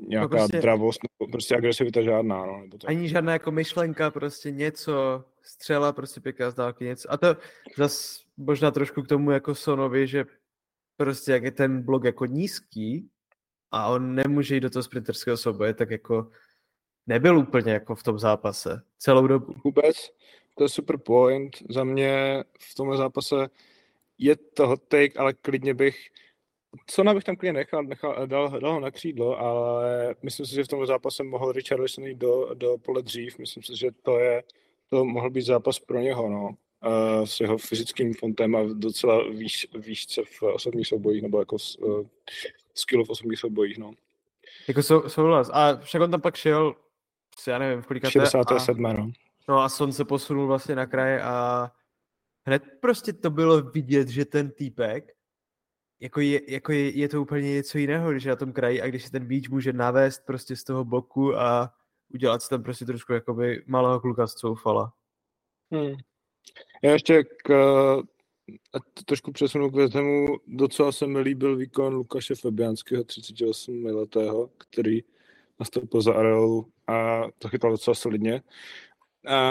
Speaker 4: nějaká no prostě, dravost, nebo prostě agresivita žádná, no. Nebo
Speaker 2: to. Ani žádná jako myšlenka, prostě něco, střela, prostě pěkná z dálky, něco. A to zas možná trošku k tomu jako Sonovi, že prostě jak je ten blok jako nízký a on nemůže jít do toho sprinterského souboje, tak jako nebyl úplně jako v tom zápase celou dobu.
Speaker 4: Vůbec to je super point. Za mě v tomhle zápase je to hot take, ale klidně bych co bych tam klidně nechal, nechal dal, dal ho na křídlo, ale myslím si, že v tomhle zápase mohl Richarlison jít do, do pole dřív. Myslím si, že to je, to mohl být zápas pro něho, no. Uh, s jeho fyzickým fontem a docela výš, výšce v osobních soubojích, nebo jako uh, skill v osobních soubojích, no.
Speaker 2: Jako sou, souhlas. A však on tam pak šel, já nevím, v kolika
Speaker 4: 67. A... no.
Speaker 2: No a Son se posunul vlastně na kraje a hned prostě to bylo vidět, že ten týpek, jako je, jako je, je to úplně něco jiného, když je na tom kraji a když se ten beach může navést prostě z toho boku a udělat si tam prostě trošku jakoby malého kluka z coufala.
Speaker 4: Hmm. Já ještě k, a to trošku přesunu k Do docela se mi líbil výkon Lukáše Fabianského, 38 letého, který nastoupil za Areolu a to chytal docela solidně. A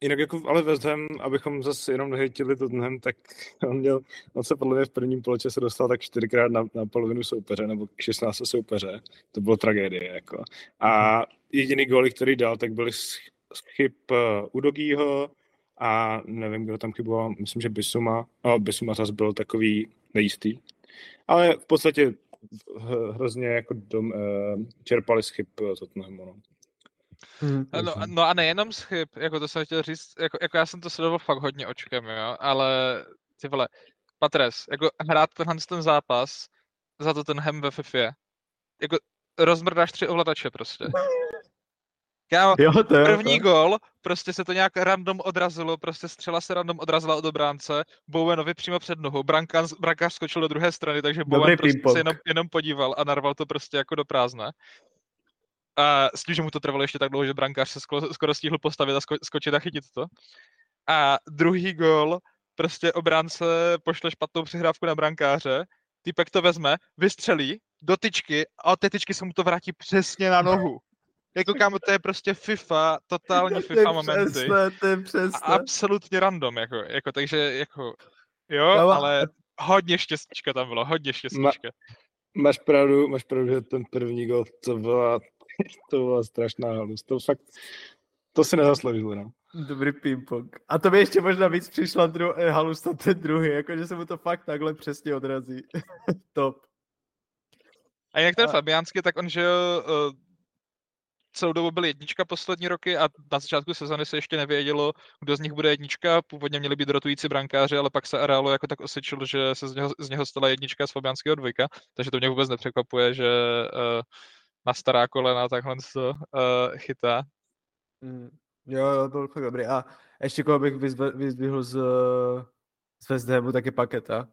Speaker 4: jinak jako, ale West Ham, abychom zase jenom nehejtili Tottenham, tak on měl, on se podle mě v prvním poločase dostal tak čtyřikrát na, na polovinu soupeře, nebo k 16 soupeře. To bylo tragédie, jako. A jediný gól, který dal, tak byly z chyb uh, Udogího a nevím, kdo tam chyboval, myslím, že Bisuma. No, Bisuma zase byl takový nejistý. Ale v podstatě hrozně jako dom, uh, čerpali z chyb Tottenhamu. No.
Speaker 3: Hmm, no, no a nejenom z chyb, jako to jsem chtěl říct, jako, jako já jsem to sledoval fakt hodně očkem, jo, ale ty vole, Patres, jako hrát tenhle ten zápas za to ten hem ve FIFA, jako rozmrdáš tři ovladače prostě. Já, jo, to je, první to. gol, prostě se to nějak random odrazilo, prostě střela se random odrazila od obránce, Bowenovi přímo před nohou, brankář, brankář skočil do druhé strany, takže Bowen prostě se jenom, jenom podíval a narval to prostě jako do prázdne. A s tím, že mu to trvalo ještě tak dlouho, že brankář se skoro, skoro stihl postavit a sko, skočit a chytit to. A druhý gol, prostě obránce pošle špatnou přihrávku na brankáře, týpek to vezme, vystřelí do tyčky a od té tyčky se mu to vrátí přesně na nohu. Jako kámo, to je prostě FIFA, totální FIFA momenty. Přesné,
Speaker 2: to je přesné.
Speaker 3: A absolutně random, jako, jako takže jako, jo, no, ale hodně štěstíčka tam bylo, hodně štěstíčka.
Speaker 4: Ma, máš pravdu, máš pravdu, že ten první gol, to byla, to byla strašná halus. To fakt, to si nezasloužilo, no.
Speaker 2: Dobrý ping-pong. A to by ještě možná víc přišla dru- eh, halus ten druhý, jakože se mu to fakt takhle přesně odrazí. Top.
Speaker 3: A jak ten a... Fabiánský, tak on, že uh, celou dobu byl jednička poslední roky a na začátku sezony se ještě nevědělo, kdo z nich bude jednička. Původně měli být rotující brankáři, ale pak se Arealo jako tak osvědčil, že se z něho, z něho stala jednička z Fabianského dvojka, takže to mě vůbec nepřekvapuje, že uh, na stará kolena takhle to uh, chytá.
Speaker 2: Mm, jo, jo, byl fakt dobrý. A ještě koho bych vyzdvihl z, z West Hamu, tak je Paketa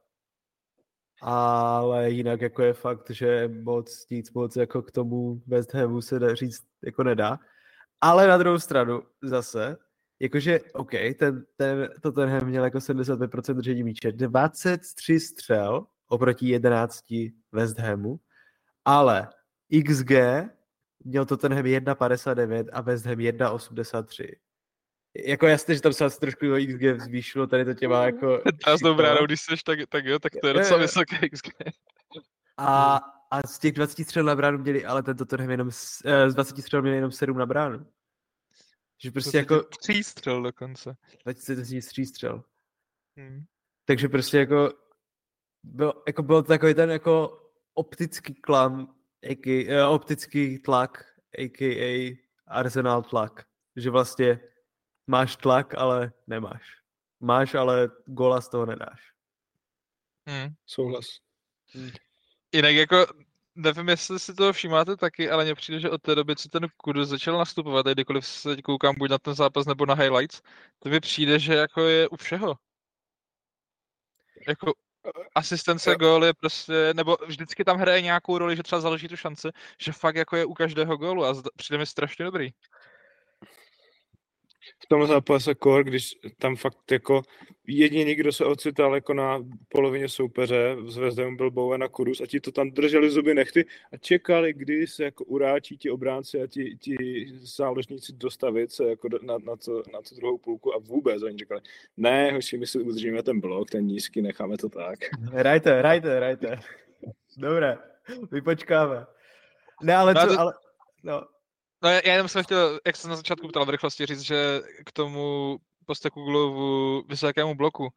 Speaker 2: ale jinak jako je fakt, že moc nic moc jako k tomu West Hamu se dá říct jako nedá. Ale na druhou stranu zase, jakože, OK, ten, ten, to ten měl jako 75% držení míče, 23 střel oproti 11 West Hamu, ale XG měl to ten 1,59 a West Ham 1,83 jako jasně, že tam se asi trošku XG zvýšilo, tady to tě má jako...
Speaker 3: Já s dobrá, když jsi tak, tak jo, tak to je docela vysoké XG.
Speaker 2: A, a z těch 20 střel na bránu měli, ale tento Tottenham jenom, eh, z 20 střel měli jenom 7 na bránu. Že prostě jako...
Speaker 3: Tří střel dokonce.
Speaker 2: 20 tří střel. Hmm. Takže prostě jako byl, jako byl to takový ten jako optický klam, a.k.a. Optický tlak, a.k.a. Arsenal tlak. Že vlastně máš tlak, ale nemáš. Máš, ale gola z toho nedáš.
Speaker 3: Hmm.
Speaker 4: Souhlas.
Speaker 3: Hmm. Jinak jako, nevím, jestli si toho všimáte taky, ale mně přijde, že od té doby, co ten Kudu začal nastupovat, a kdykoliv se teď koukám buď na ten zápas nebo na highlights, to mi přijde, že jako je u všeho. Jako asistence, gól je prostě, nebo vždycky tam hraje nějakou roli, že třeba založí tu šanci, že fakt jako je u každého gólu a přijde mi strašně dobrý
Speaker 4: v tom zápase kor, když tam fakt jako jediný, kdo se ocital jako na polovině soupeře, s Vezdem byl Bowen a Kurus a ti to tam drželi zuby nechty a čekali, kdy se jako uráčí ti obránci a ti, ti záložníci dostavit se jako na, na, to, na tu druhou půlku a vůbec oni říkali, ne, hoši, my si udržíme ten blok, ten nízký, necháme to tak.
Speaker 2: Hrajte, hrajte, hrajte. Dobré, my počkáme. Ne, ale no, co, to... ale, no,
Speaker 3: No já jenom jsem chtěl, jak jsem na začátku ptal v rychlosti říct, že k tomu posteku Glovu vysokému bloku,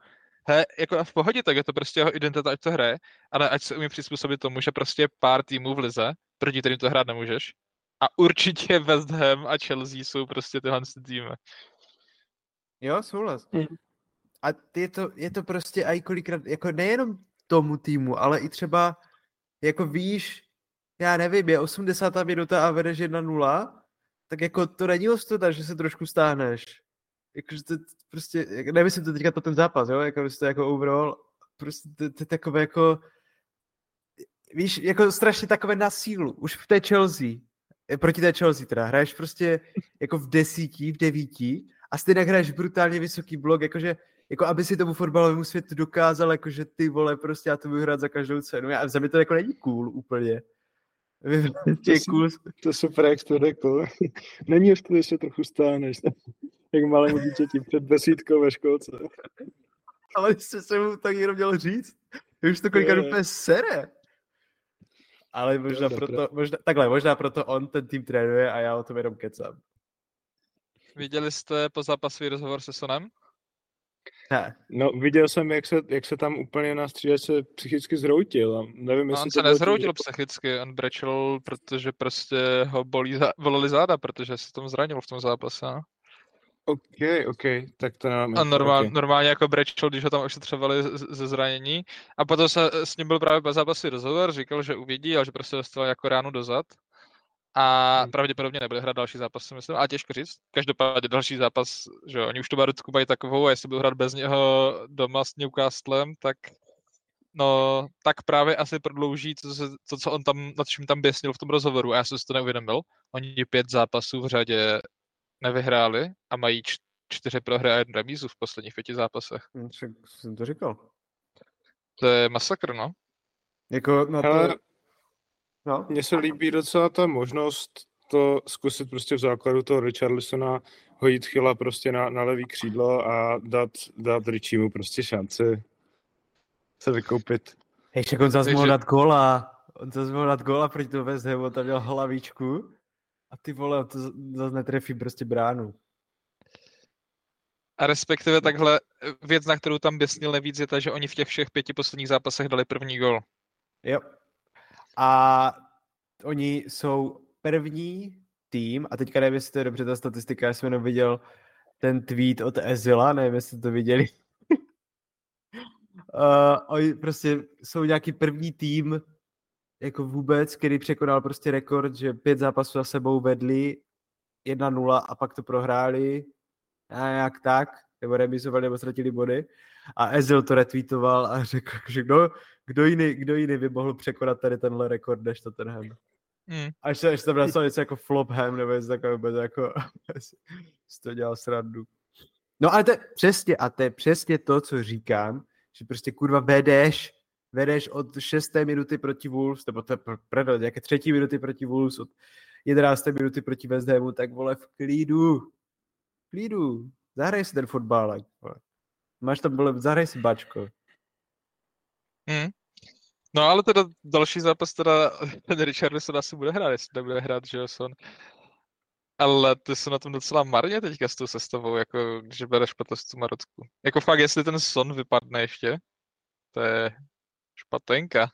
Speaker 3: he, jako v pohodě, tak je to prostě jeho identita, ať to hraje, ale ať se umí přizpůsobit tomu, že prostě pár týmů v lize, proti kterým to hrát nemůžeš. A určitě West Ham a Chelsea jsou prostě tyhle týmy.
Speaker 2: Jo, souhlas. Mm. A je to, je to prostě i kolikrát, jako nejenom tomu týmu, ale i třeba, jako víš, já nevím, je 80. minuta a vedeš 1-0, tak jako to není ostuda, že se trošku stáhneš. Jakože to prostě, nemyslím to teďka to ten zápas, jo, jako prostě jako overall, prostě to, to, to takové jako, víš, jako strašně takové na sílu, už v té Chelsea, eh, proti té Chelsea teda, hraješ prostě jako v desíti, v devíti a stejně hraješ brutálně vysoký blok, jakože jako aby si tomu fotbalovému světu dokázal, jakože ty vole, prostě já to budu hrát za každou cenu. Já, za mě to jako není cool úplně. Těch cool.
Speaker 4: To je super, jak jsi to řekl. Není ještě, ještě trochu stáneš. Jak malému dítěti před besídkou ve školce.
Speaker 2: Ale jste se mu tak jenom měl říct. Už to kolikrát úplně sere. Ale možná proto, možná, takhle, možná proto on ten tým trénuje a já o tom jenom kecám.
Speaker 3: Viděli jste po zápasový rozhovor se Sonem?
Speaker 2: Ne.
Speaker 4: No, viděl jsem, jak se, jak se tam úplně na střídačce psychicky zroutil. A nevím,
Speaker 3: No,
Speaker 4: jestli
Speaker 3: on se
Speaker 4: bylo tím,
Speaker 3: psychicky, on brečel, protože prostě ho bolí zá, bolely záda, protože se tam zranil v tom zápase. no.
Speaker 4: OK, OK, tak to nemám.
Speaker 3: A
Speaker 4: info,
Speaker 3: normál,
Speaker 4: ok.
Speaker 3: normálně jako brečel, když ho tam ošetřovali ze zranění. A potom se s ním byl právě po zápasy rozhovor, říkal, že uvidí, ale že prostě dostal jako ránu dozad. A
Speaker 4: Hmm.
Speaker 3: pravděpodobně nebude hrát další zápas, si myslím, a těžko říct. Každopádně další zápas, že oni už tu barutku mají takovou, a jestli budou hrát bez něho doma s Newcastlem, tak no, tak právě asi prodlouží to, co- to, co on tam, nad čím tam běsnil v tom rozhovoru. A já jsem si to neuvědomil. Oni pět zápasů v řadě nevyhráli a mají čtyři prohry a jednu remízu v posledních pěti zápasech.
Speaker 2: Hm, Však jsem to říkal.
Speaker 3: To je masakr, no.
Speaker 2: Jako na to...
Speaker 4: Ale
Speaker 2: No,
Speaker 4: mně se líbí docela ta možnost to zkusit prostě v základu toho Richarlisona hodit chyla prostě na, na levý křídlo a dát, dát Richiemu prostě šanci se vykoupit.
Speaker 2: hej, však on zase mohl dát góla. On zase mohl dát góla proti tomu West Hamu, on tam měl hlavičku. A ty vole, to zase netrefí prostě bránu.
Speaker 3: A respektive takhle eh, věc, na kterou tam běsnil nejvíc, je ta, že oni v těch všech pěti posledních zápasech dali první gol.
Speaker 2: Jo. A oni jsou první tým, a teďka nevím, jestli to je dobře ta statistika, já jsem jenom viděl ten tweet od Ezila, nevím, jestli to viděli. uh, oni prostě jsou nějaký první tým, jako vůbec, který překonal prostě rekord, že pět zápasů za sebou vedli 1-0 a pak to prohráli a nějak tak, nebo remizovali, nebo ztratili body. A Ezil to retweetoval a řekl, že kdo, kdo, jiný, kdo jiný by mohl překonat tady tenhle rekord než Tottenham.
Speaker 3: Hmm.
Speaker 2: Až se, až se tam napsal něco jako flopham, nebo něco takového, to jako si to dělal srandu. No ale to je přesně, a to je přesně to, co říkám, že prostě kurva vedeš, vedeš od 6. minuty proti Wolves, nebo to pardon, nějaké třetí minuty proti Wolves, od 11. minuty proti West Hamu, tak vole v klidu, v klidu, zahraj si ten fotbálek, vole. Máš tam, vole, zahraj si bačko.
Speaker 3: Hmm. No ale teda další zápas teda ten Richarlison asi bude hrát, jestli nebude hrát Johnson. Ale ty jsou na tom docela marně teďka s tou sestavou, jako když bereš potaz tu Marocku. Jako fakt, jestli ten Son vypadne ještě, to je špatenka.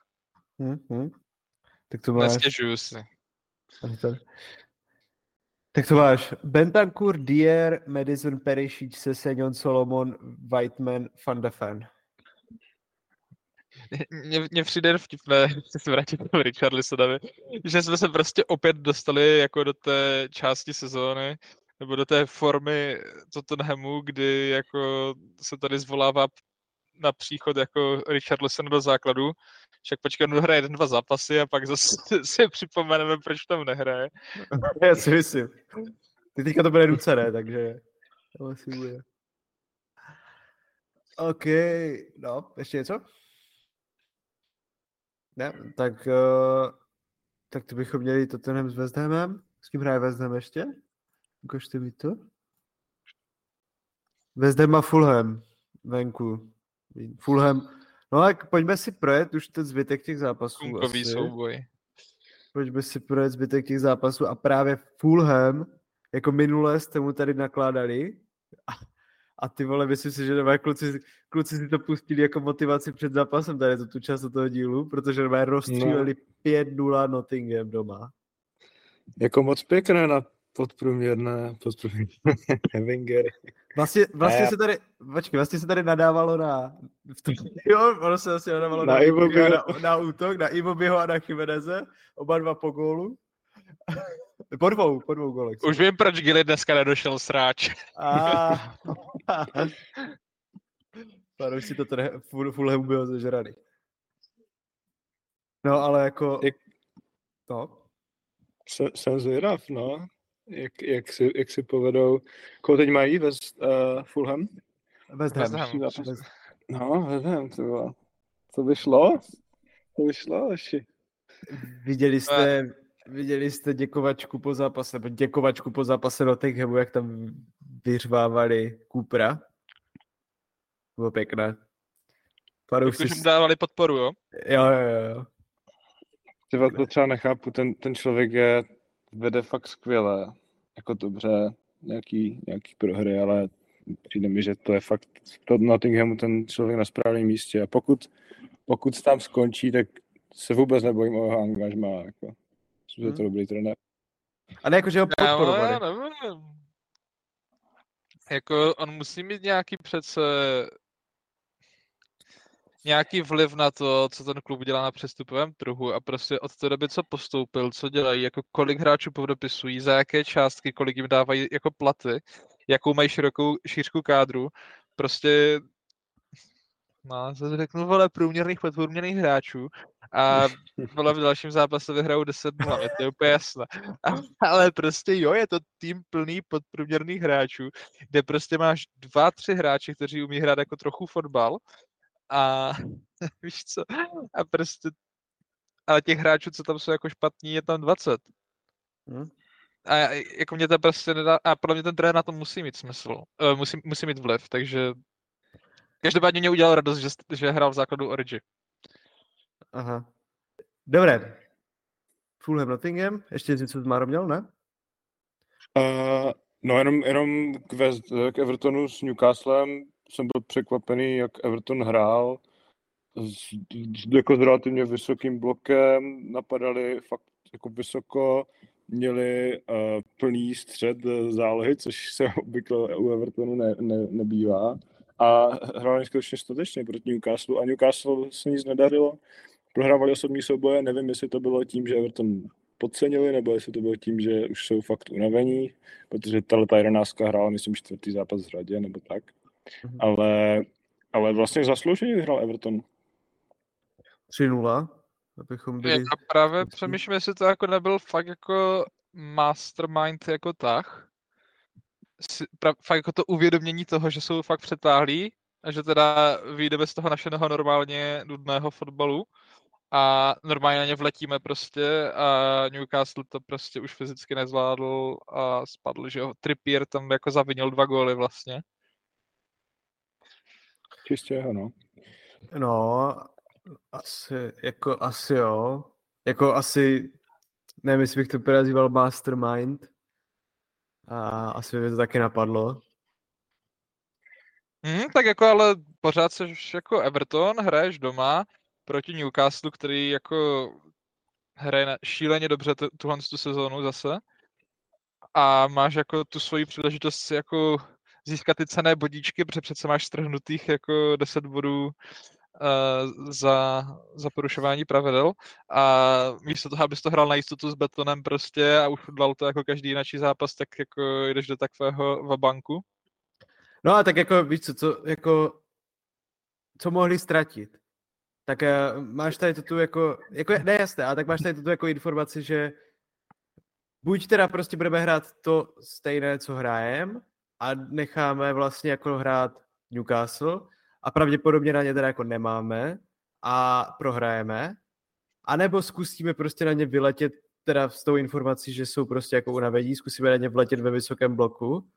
Speaker 2: Hm, hm. Tak to máš.
Speaker 3: Nestěžuju si.
Speaker 2: Tak to máš Bentancur, Dier, Madison, Perisic, Sesegnon, Solomon, Whiteman, Van de Ven.
Speaker 3: Mně, mně přijde vtipné, chci se vrátit k tomu Richarlisonovi, že jsme se prostě opět dostali jako do té části sezóny, nebo do té formy Tottenhamu, kdy jako se tady zvolává na příchod jako Richarlison do základu, však počkej, on hraje jeden, dva zápasy a pak zase si připomeneme, proč tam nehraje.
Speaker 2: Já si myslím. Ty teďka to bude nucené, takže to asi bude. OK, no, ještě něco? Ne, tak, uh, tak to bychom měli Tottenham s West Hamem. S kým hraje West Ham ještě? Ukažte mi to. West Ham a Fulham venku. Fulham. No tak pojďme si projet už ten zbytek těch zápasů.
Speaker 3: Kunkový
Speaker 2: asi.
Speaker 3: souboj.
Speaker 2: Pojďme si projet zbytek těch zápasů a právě Fulham, jako minule jste mu tady nakládali a, ty vole, myslím si, že nové kluci, kluci si to pustili jako motivaci před zápasem tady to tu část toho dílu, protože nové rozstříleli no. 5-0 Nottingham doma.
Speaker 4: Jako moc pěkné na podprůměrné, podprůměrné Wenger.
Speaker 2: Vlastně, vlastně
Speaker 4: Ne.
Speaker 2: se tady, počkej, vlastně se tady nadávalo na, v tom, jo, ono se vlastně nadávalo na,
Speaker 4: Na
Speaker 2: na, na, na, útok, na Iwobiho a na Chimeneze, oba dva po gólu. Po dvou, po dvou golech.
Speaker 3: Už vím, proč Gilly dneska nedošel sráč.
Speaker 2: A... Už si to tady ful, Fulham byl zežraný. No, ale jako...
Speaker 4: Jak-
Speaker 2: No,
Speaker 4: Jsem, jsem zvědav, no. Jak, jak, si, jak si povedou. Koho teď mají ve uh, Fulham?
Speaker 2: West
Speaker 3: West
Speaker 2: Ham.
Speaker 4: No, West Ham, to bylo. To by šlo? To by šlo, ještě.
Speaker 2: Viděli jste, viděli jste děkovačku po zápase, nebo děkovačku po zápase Nottinghamu, jak tam vyřvávali Kupra? Bylo pěkné.
Speaker 3: Jakože mu dávali podporu, jo?
Speaker 2: Jo, jo, jo.
Speaker 4: Třeba to třeba nechápu, ten, ten člověk je, vede fakt skvěle, jako dobře, nějaký, nějaký prohry, ale přijde mi, že to je fakt to Nottinghamu ten člověk na správném místě a pokud, pokud tam skončí, tak se vůbec nebojím o jeho angažma, jako. Myslím, že je to
Speaker 2: Hmm.
Speaker 4: dobrý trenér.
Speaker 2: A ne jako, že ho podporovali.
Speaker 3: já nevím. Jako on musí mít nějaký přece nějaký vliv na to, co ten klub dělá na přestupovém trhu a prostě od té doby, co postoupil, co dělají, jako kolik hráčů podopisují, za jaké částky, kolik jim dávají jako platy, jakou mají širokou šířku kádru, prostě no, zase řeknu, vole, průměrných podprůměrných hráčů a vole, v dalším zápase vyhrajou 10 0 je to úplně jasné. Ale prostě jo, je to tým plný podprůměrných hráčů, kde prostě máš dva, tři hráče, kteří umí hrát jako trochu fotbal a víš co, a prostě ale těch hráčů, co tam jsou jako špatní, je tam 20.
Speaker 2: Hm?
Speaker 3: A jako mě to prostě nedá, a podle mě ten trenér na to musí mít smysl, uh, musí, musí mít vliv, takže každopádně mě udělal radost, že, že hrál v základu Origi.
Speaker 2: Aha. Dobré. Fulham Nottingham, ještě něco z Máro měl, ne?
Speaker 4: Uh, no jenom, jenom k, West, k Evertonu s Newcastlem jsem byl překvapený, jak Everton hrál. S, jako s relativně vysokým blokem, napadali fakt jako vysoko, měli uh, plný střed eh, zálohy, což se obvykle u Evertonu ne, ne, nebývá. A hráli skutečně statečně proti Newcastle a Newcastle se nic nedařilo. Prohrávali osobní souboje, nevím, jestli to bylo tím, že Everton podcenili, nebo jestli to bylo tím, že už jsou fakt unavení, protože tahle ta jedenáctka hrála, myslím, čtvrtý zápas v řadě, nebo tak.
Speaker 2: Mhm.
Speaker 4: Ale, ale vlastně zaslouženě vyhrál Everton.
Speaker 2: 3-0, abychom byli...
Speaker 3: Já právě přemýšlím, jestli to jako nebyl fakt jako mastermind jako tah. Si, pra, fakt jako to uvědomění toho, že jsou fakt přetáhlí a že teda vyjdeme z toho našeho normálně nudného fotbalu a normálně na ně vletíme prostě a Newcastle to prostě už fyzicky nezvládl a spadl, že jo. Trippier tam jako zavinil dva góly vlastně.
Speaker 4: Čistě jeho, no.
Speaker 2: No, asi, jako asi jo. Jako asi, nevím, jestli bych to úplně nazýval mastermind. A asi mě to taky napadlo.
Speaker 3: Hmm, tak jako ale pořád seš jako Everton, hraješ doma proti Newcastle, který jako hraje na- šíleně dobře tu, tuhle tu sezónu zase. A máš jako tu svoji příležitost jako získat ty cené bodíčky, protože přece máš strhnutých jako 10 bodů za, za porušování pravidel a místo toho, abys to hrál na jistotu s betonem prostě a udělal to jako každý jiný zápas, tak jako jdeš do takového vabanku.
Speaker 2: No a tak jako, víš co, co, jako, co mohli ztratit? Tak uh, máš tady tu jako, jako, ne jasné, ale tak máš tady tu jako informaci, že buď teda prostě budeme hrát to stejné, co hrajem a necháme vlastně jako hrát Newcastle a pravděpodobně na ně teda jako nemáme a prohrajeme, anebo zkusíme prostě na ně vyletět teda s tou informací, že jsou prostě jako unavení, zkusíme na ně vletět ve vysokém bloku.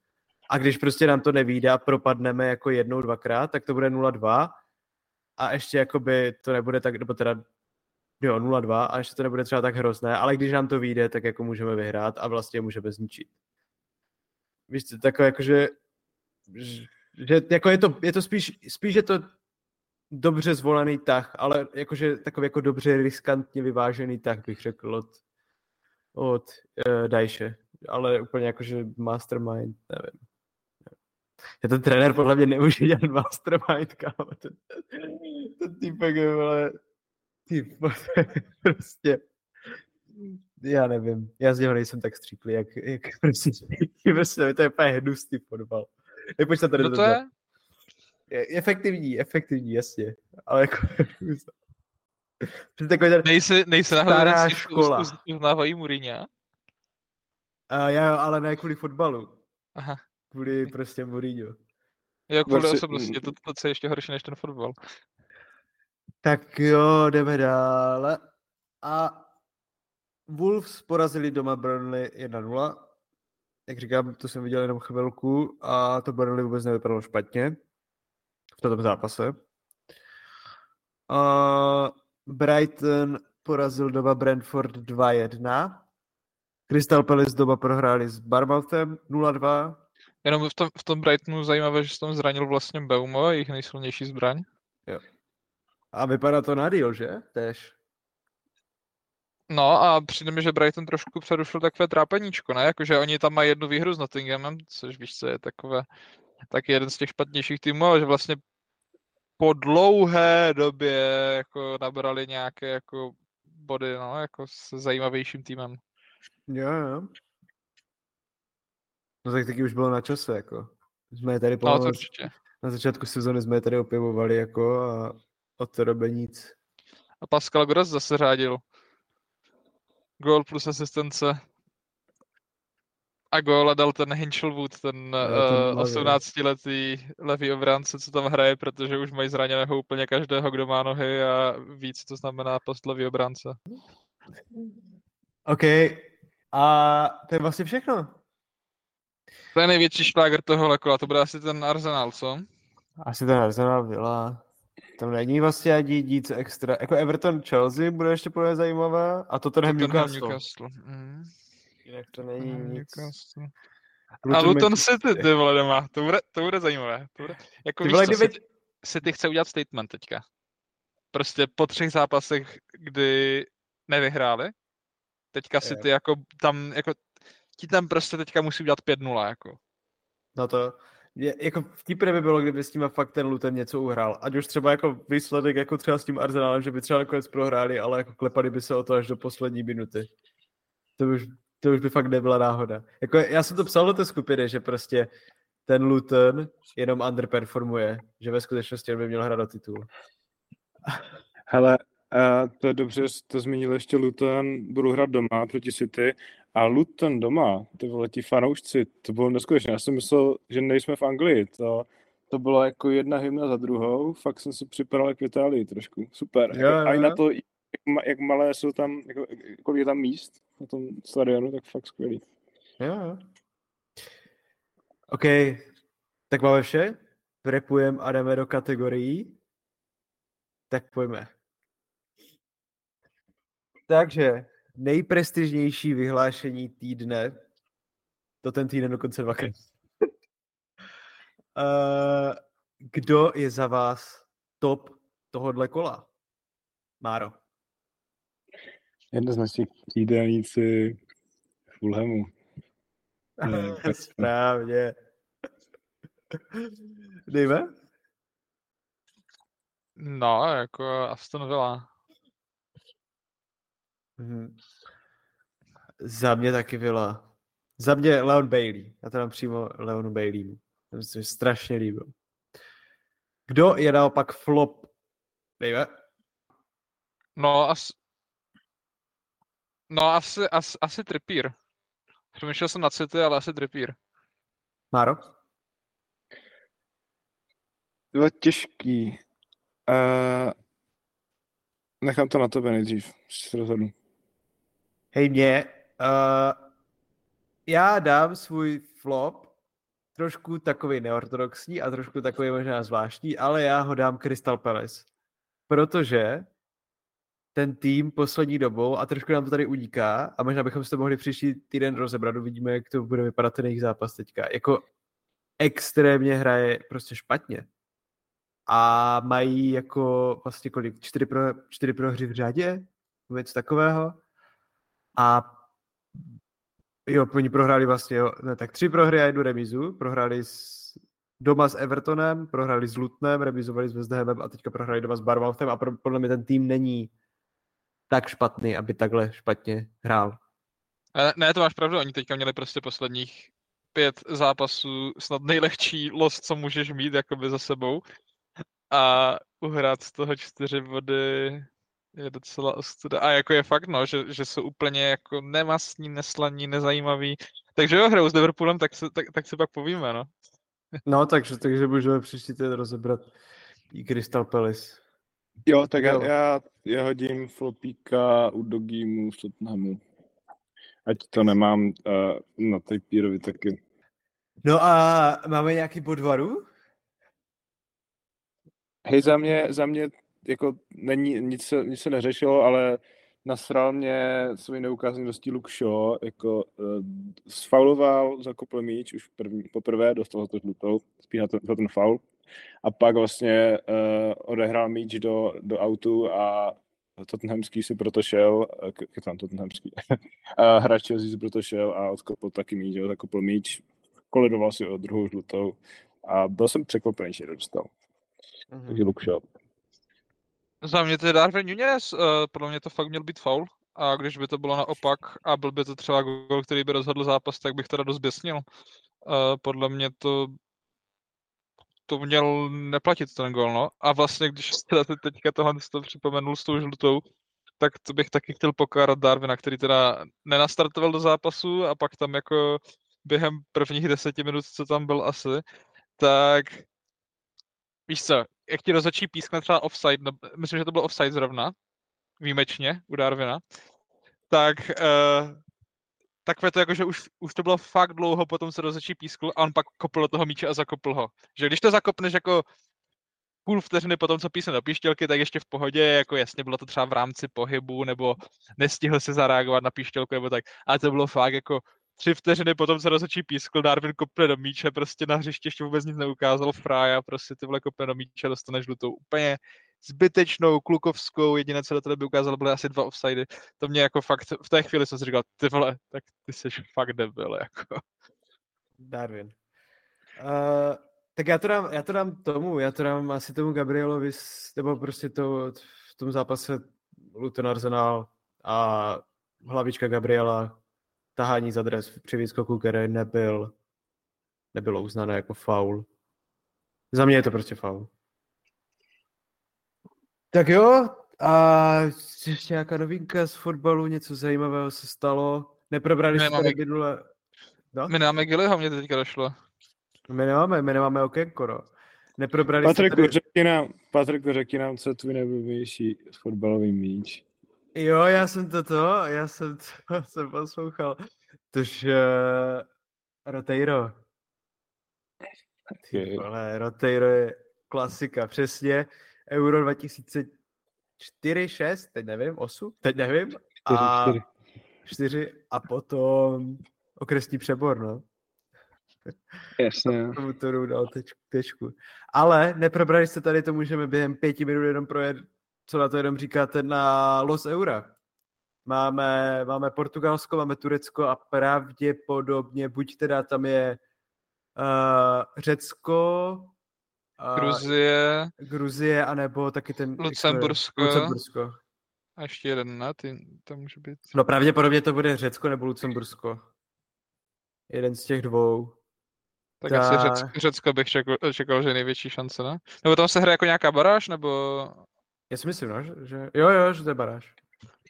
Speaker 2: A když prostě nám to nevíde a propadneme jako jednou, dvakrát, tak to bude 0-2 a ještě jakoby to nebude tak, nebo teda jo, 0-2 a ještě to nebude třeba tak hrozné, ale když nám to vyjde, tak jako můžeme vyhrát a vlastně můžeme zničit. Víš, takové jako, že, jako je to, je to spíš, spíš je to dobře zvolený tah, ale jakože takový jako dobře riskantně vyvážený tah, bych řekl od, od uh, Dajše. Ale úplně jakože mastermind, nevím. Je ten trenér podle mě nemůže dělat mastermind, kámo. Ten, ten týpek je, vole, typ, prostě, já nevím, já z něho nejsem tak stříklý, jak, jak prostě, prostě to je úplně hnusný fotbal. Nepočte tady
Speaker 3: Kdo to je?
Speaker 2: je? Efektivní, efektivní, jasně, ale jako, Přesně takový ten,
Speaker 3: Nejsi, nejsi náhodou co uz-
Speaker 2: škola.
Speaker 3: uz- uznávají Mourinha?
Speaker 2: a já, ale ne kvůli fotbalu,
Speaker 3: Aha.
Speaker 2: kvůli prostě Mourinho.
Speaker 3: Jo, kvůli
Speaker 4: Vlastně-
Speaker 3: osobnosti, to, to, co je ještě horší než ten fotbal.
Speaker 2: Tak jo, jdeme dále. A Wolves porazili doma Burnley 1-0. Jak říkám, to jsem viděl jenom chvilku a to Burnley vůbec nevypadalo špatně v tomto zápase. Uh, Brighton porazil doma Brentford 2-1. Crystal Palace doma prohráli s Barmouthem 0-2.
Speaker 3: Jenom v tom, v tom Brightonu zajímavé, že se tam zranil vlastně Beumo, jejich nejsilnější zbraň.
Speaker 2: A vypadá to na deal, že? Tež.
Speaker 3: No a přijde mi, že Brighton trošku přerušil takové trápeníčko, ne? Jakože oni tam mají jednu výhru s Nottinghamem, což víš, co je takové, taky jeden z těch špatnějších týmů, ale že vlastně po dlouhé době jako nabrali nějaké jako body, no, jako s zajímavějším týmem.
Speaker 2: Jo, jo. No tak taky už bylo na čase, jako. Jsme je tady
Speaker 3: No to určitě.
Speaker 2: na začátku sezóny jsme je tady opěvovali, jako a od té doby nic.
Speaker 3: A Pascal Gross zase řádil. Gól plus asistence. A góla dal ten Hinchelwood, ten,
Speaker 2: Jo, ten
Speaker 3: uh,
Speaker 2: mladý, jo.
Speaker 3: 18-letý levý obránce, co tam hraje, protože už mají zraněného úplně každého, kdo má nohy a ví, co to znamená post levý obránce.
Speaker 2: OK. A to je vlastně všechno.
Speaker 3: To je největší šláger toho kola, to bude asi ten Arsenal, co?
Speaker 2: Asi ten Arsenal Villa. Tam není vlastně ani nic extra. Jako Everton Chelsea bude ještě podle zajímavé. A Tottenham
Speaker 3: Tottenham
Speaker 2: Newcastle.
Speaker 3: Newcastle. Mm.
Speaker 2: Jinak to není nic.
Speaker 3: Newcastle. A
Speaker 2: Luton
Speaker 3: City, ty vole, doma. To bude, to bude zajímavé. To bude, jako
Speaker 2: Ty
Speaker 3: víš
Speaker 2: vole,
Speaker 3: co,
Speaker 2: kdyby-
Speaker 3: City, City chce udělat statement teďka. Prostě po třech zápasech, kdy nevyhráli, teďka City jako tam, jako ti tam prostě teďka musí udělat 5-0, jako.
Speaker 2: No to, je, jako vtipné by bylo, kdyby s tím fakt ten Luton něco uhrál. Ať už třeba jako výsledek, jako třeba s tím Arsenalem, že by třeba nakonec prohráli, ale jako klepali by se o to až do poslední minuty. To už, to už by fakt nebyla náhoda. Jako já jsem to psal do té skupiny, že prostě ten Luton jenom underperformuje, že ve skutečnosti by měl hrát do titulu.
Speaker 4: Hele, a to je dobře, to zmínil ještě Luton, budu hrát doma proti City a Luton doma, ty vole, ti fanoušci, to bylo neskutečné. Já jsem myslel, že nejsme v Anglii, to, to bylo jako jedna hymna za druhou, fakt jsem si připadal v Itálii trošku, super.
Speaker 2: Jo,
Speaker 4: Jako, a i
Speaker 2: jo,
Speaker 4: na
Speaker 2: jo.
Speaker 4: to, jak, jak malé jsou tam, jako, kolik je tam míst na tom stadionu, tak fakt skvělý.
Speaker 2: Jo, jo. OK, tak máme vše. Repujeme a jdeme do kategorií. Tak pojďme. Takže nejprestižnější vyhlášení týdne. To ten týden dokonce dvakrát. Uh, kdo je za vás top tohodle kola? Máro.
Speaker 4: Jednoznačně jídelníci Fulhamu. Ne, tak-
Speaker 2: Správně. Dejme?
Speaker 3: No, jako Aston Villa.
Speaker 2: Mhm. Za mě taky Villa. Za mě Leon Bailey. Já to dám přímo Leonu Baileymu. To se mi strašně líbil. Kdo je naopak flop? Dejme.
Speaker 3: No, as... no asi, asi, asi Trippier. Přemýšlel jsem na City, ale asi Trippier.
Speaker 2: Máro?
Speaker 4: Bylo těžký. Uh, nechám to na tebe nejdřív, se rozhodnu.
Speaker 2: Hej mě, uh, já dám svůj flop trošku takový neortodoxní a trošku takový možná zvláštní, ale já ho dám Crystal Palace. Protože ten tým poslední dobou, a trošku nám to tady uniká, a možná bychom si to mohli příští týden rozebrat, uvidíme, jak to bude vypadat ten jejich zápas teďka. Jako extrémně hraje prostě špatně. A mají jako vlastně kolik, čtyři, pro, čtyři prohry v řadě, něco takového. A jo, oni prohráli vlastně, jo, ne, tak tři prohry a jednu remizu. Prohráli s, doma s Evertonem, prohráli s Lutnem, remizovali s West Hamem a teďka prohráli doma s Barmouthem a pro, podle mě ten tým není tak špatný, aby takhle špatně hrál.
Speaker 3: Ne, to máš pravdu, oni teďka měli prostě posledních pět zápasů snad nejlehčí los, co můžeš mít jakoby za sebou. A uhrát z toho čtyři body je docela ostuda. A jako je fakt, no, že, že jsou úplně jako nemastní, neslaní, nezajímaví. Takže jo, hrajou s Liverpoolem, tak, se, tak, tak si pak povíme, no.
Speaker 2: No, takže, takže můžeme příští týden rozebrat i Crystal Palace.
Speaker 4: Jo, tak
Speaker 2: Jo.
Speaker 4: já, já, já hodím flopíka u Dogímu z Tottenhamu. ať to nemám uh, na Tapírovi taky.
Speaker 2: No a máme nějaký podvaru?
Speaker 4: Hej, za mě, za mě jako není, nic se, nic se neřešilo, ale nasral mě svůj neukázaný dostí Luke Shaw, jako uh, sfauloval, zakopl míč už první, poprvé, dostal za to žlutou, spíš na to, za ten faul. A pak vlastně uh, odehrál míč do, do autu a Tottenhamský si proto šel, jak tam Tottenhamský, a hráč Chelsea si proto šel a odkopl taky míč, jo, zakopl míč, kolidoval si o druhou žlutou a byl jsem překvapený, že dostal. Mm-hmm. Takže Luke Shaw.
Speaker 3: Za mě to je Darwin Nunez, uh, podle mě to fakt měl být faul. A když by to bylo naopak a byl by to třeba gol, který by rozhodl zápas, tak bych teda dost běsnil. Uh, podle mě to to měl neplatit ten gol, no. A vlastně, když teda teďka tohle to připomenul s tou žlutou, tak to bych taky chtěl pokárat Darwina, který teda nenastartoval do zápasu a pak tam jako během prvních deseti minut, co tam byl asi, tak víš co, jak ti rozhodčí pískne třeba offside, no, myslím, že to byl offside zrovna, výjimečně u Darwina, tak uh, takové to jako, že už, už to bylo fakt dlouho, potom se rozhodčí pískl a on pak kopl do toho míče a zakopl ho. Že když to zakopneš jako půl vteřiny potom, co písne do píštělky, tak ještě v pohodě, jako jasně bylo to třeba v rámci pohybu, nebo nestihl se zareagovat na píštělku, nebo tak, ale to bylo fakt jako tři vteřiny potom se rozhodčí pískl, Darwin kopne do míče, prostě na hřiště ještě vůbec nic neukázal, Fraja prostě ty vole kopne do míče, dostaneš žlutou úplně zbytečnou, klukovskou, jediné, co do tebe by ukázalo, byly asi dva offsidy. To mě jako fakt, v té chvíli jsem si říkal, ty vole, tak ty jsi fakt debil, jako.
Speaker 2: Darwin. Uh, tak já to, dám, já to dám tomu, já to dám asi tomu Gabrielovi, nebo prostě to v tom zápase Luton Arsenal a hlavička Gabriela tahání za dres při výskoku, který nebyl, nebylo uznané jako faul. Za mě je to prostě faul. Tak jo, a ještě nějaká novinka z fotbalu, něco zajímavého se stalo. Neprobrali jste tady minule...
Speaker 3: No? My nemáme Gillyho, mě teďka došlo.
Speaker 2: My nemáme, my nemáme okénko, no. Neprobrali
Speaker 4: Patriku, tady... řekni nám, Patriku, řekni nám, co tvůj nejoblíbenější fotbalový míč.
Speaker 2: Jo, já jsem to to, já jsem to jsem poslouchal. Tož uh, Roteiro. Okay. Ale Roteiro je klasika, přesně. Euro 2004, 6, teď nevím, 8, teď nevím. A 4, 4 a potom okresní přebor, no.
Speaker 4: Jasně.
Speaker 2: Tomu to dal tečku. Ale neprobrali jste tady, to můžeme během pěti minut jenom projet, co na to jenom říkáte, na Los Eura. Máme, máme Portugalsko, máme Turecko a pravděpodobně buď teda tam je uh, Řecko,
Speaker 3: Gruzie.
Speaker 2: Gruzie, anebo taky ten...
Speaker 3: Lucembursko.
Speaker 2: Lucembursko.
Speaker 3: A ještě jeden, ne? Ty, to může být...
Speaker 2: No pravděpodobně to bude Řecko nebo Lucembursko. Jeden z těch dvou.
Speaker 3: Tak Ta... asi Řecko, Řecko bych čekal, čekal, že je největší šance, ne? Nebo tam se hraje jako nějaká baráž, nebo...
Speaker 2: Já si myslím, no, že, že... Jo, jo, že to je baráž.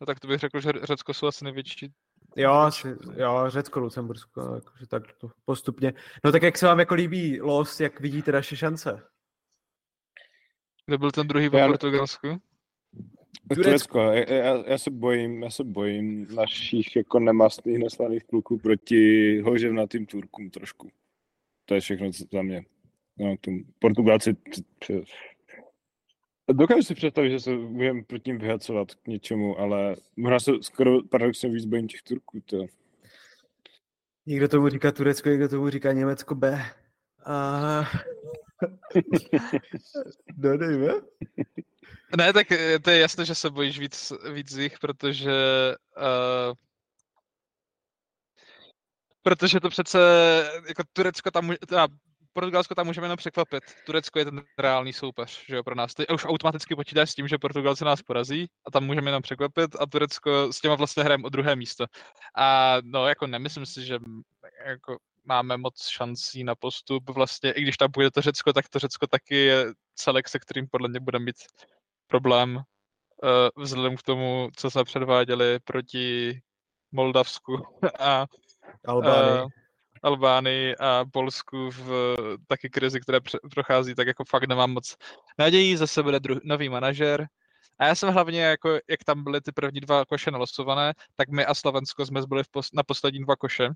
Speaker 3: No tak to bych řekl, že Řecko jsou asi největší
Speaker 2: Jo, asi, jo, Řecko, Lucembursko, jakože tak to postupně. No tak jak se vám jako líbí los, jak vidíte naše šance?
Speaker 3: Kde byl ten druhý v Portugalsku?
Speaker 4: Turecko. Já, já, já, se bojím, já se bojím našich jako nemastných, neslaných kluků proti hoževnatým Turkům trošku. To je všechno za mě. No, tu Portugalci Dokážu si představit, že se budeme proti ním vyhacovat k něčemu, ale možná se skoro paradoxně víc bojím těch Turků. To.
Speaker 2: Někdo tomu říká Turecko, někdo tomu říká Německo B. A... no, dejme.
Speaker 3: Ne, tak eh, to je jasné, že se bojíš víc, víc z nich, protože uh, protože to přece, jako Turecko tam, teda Portugalsko tam můžeme jenom překvapit. Turecko je ten reálný soupeř, že jo, pro nás. Ty už automaticky počítáš s tím, že Portugalci nás porazí a tam můžeme jenom překvapit a Turecko s těma vlastně hrajeme o druhé místo. A no, jako nemyslím si, že jako máme moc šancí na postup. Vlastně, i když tam bude to Řecko, tak to Řecko taky je celek, se kterým podle mě bude mít problém uh, vzhledem k tomu, co jsme předváděli proti Moldavsku a
Speaker 2: Albánii.
Speaker 3: Albánii a Polsku v taky krizi, které prochází, tak jako fakt nemám moc nadějí. Zase bude dru- nový manažer A já jsem hlavně, jako, jak tam byly ty první dva koše nalosované, tak my a Slovensko jsme byli pos- na poslední dva koše.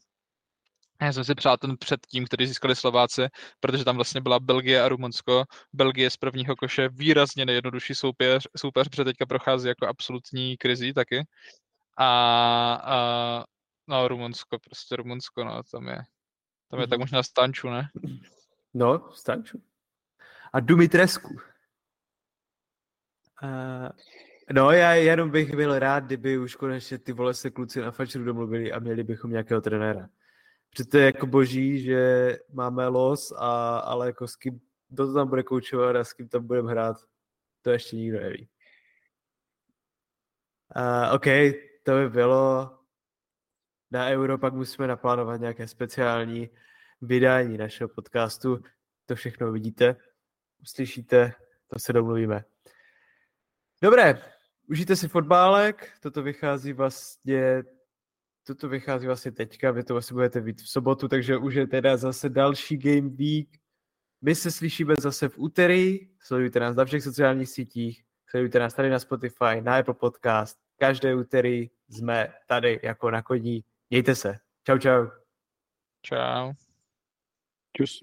Speaker 3: Já jsem si přál ten předtím, který získali Slováci, protože tam vlastně byla Belgie a Rumunsko. Belgie z prvního koše výrazně nejjednodušší soupeř, soupeř protože teďka prochází jako absolutní krizí taky. A, a no, Rumunsko, prostě Rumunsko, no, tam je, tam je tak možná stanču, ne?
Speaker 2: No, Stanču. A Dumitrescu. Uh, no, já jenom bych byl rád, kdyby už konečně ty vole se kluci na fačru domluvili a měli bychom nějakého trenéra. Protože to je jako boží, že máme los, a, ale jako s kým, kdo to tam bude koučovat a s kým tam budeme hrát, to ještě nikdo neví. Uh, OK, to by bylo na Euro, pak musíme naplánovat nějaké speciální vydání našeho podcastu. To všechno vidíte, uslyšíte, to se domluvíme. Dobré, užijte si fotbálek, toto vychází vlastně toto vychází vlastně teďka, vy to asi budete vidět v sobotu, takže už je teda zase další Game Week. My se slyšíme zase v úterý, sledujte nás na všech sociálních sítích, sledujte nás tady na Spotify, na Apple Podcast, každé úterý jsme tady jako na koní. Mějte se. Čau, čau.
Speaker 3: Čau.
Speaker 4: Čus.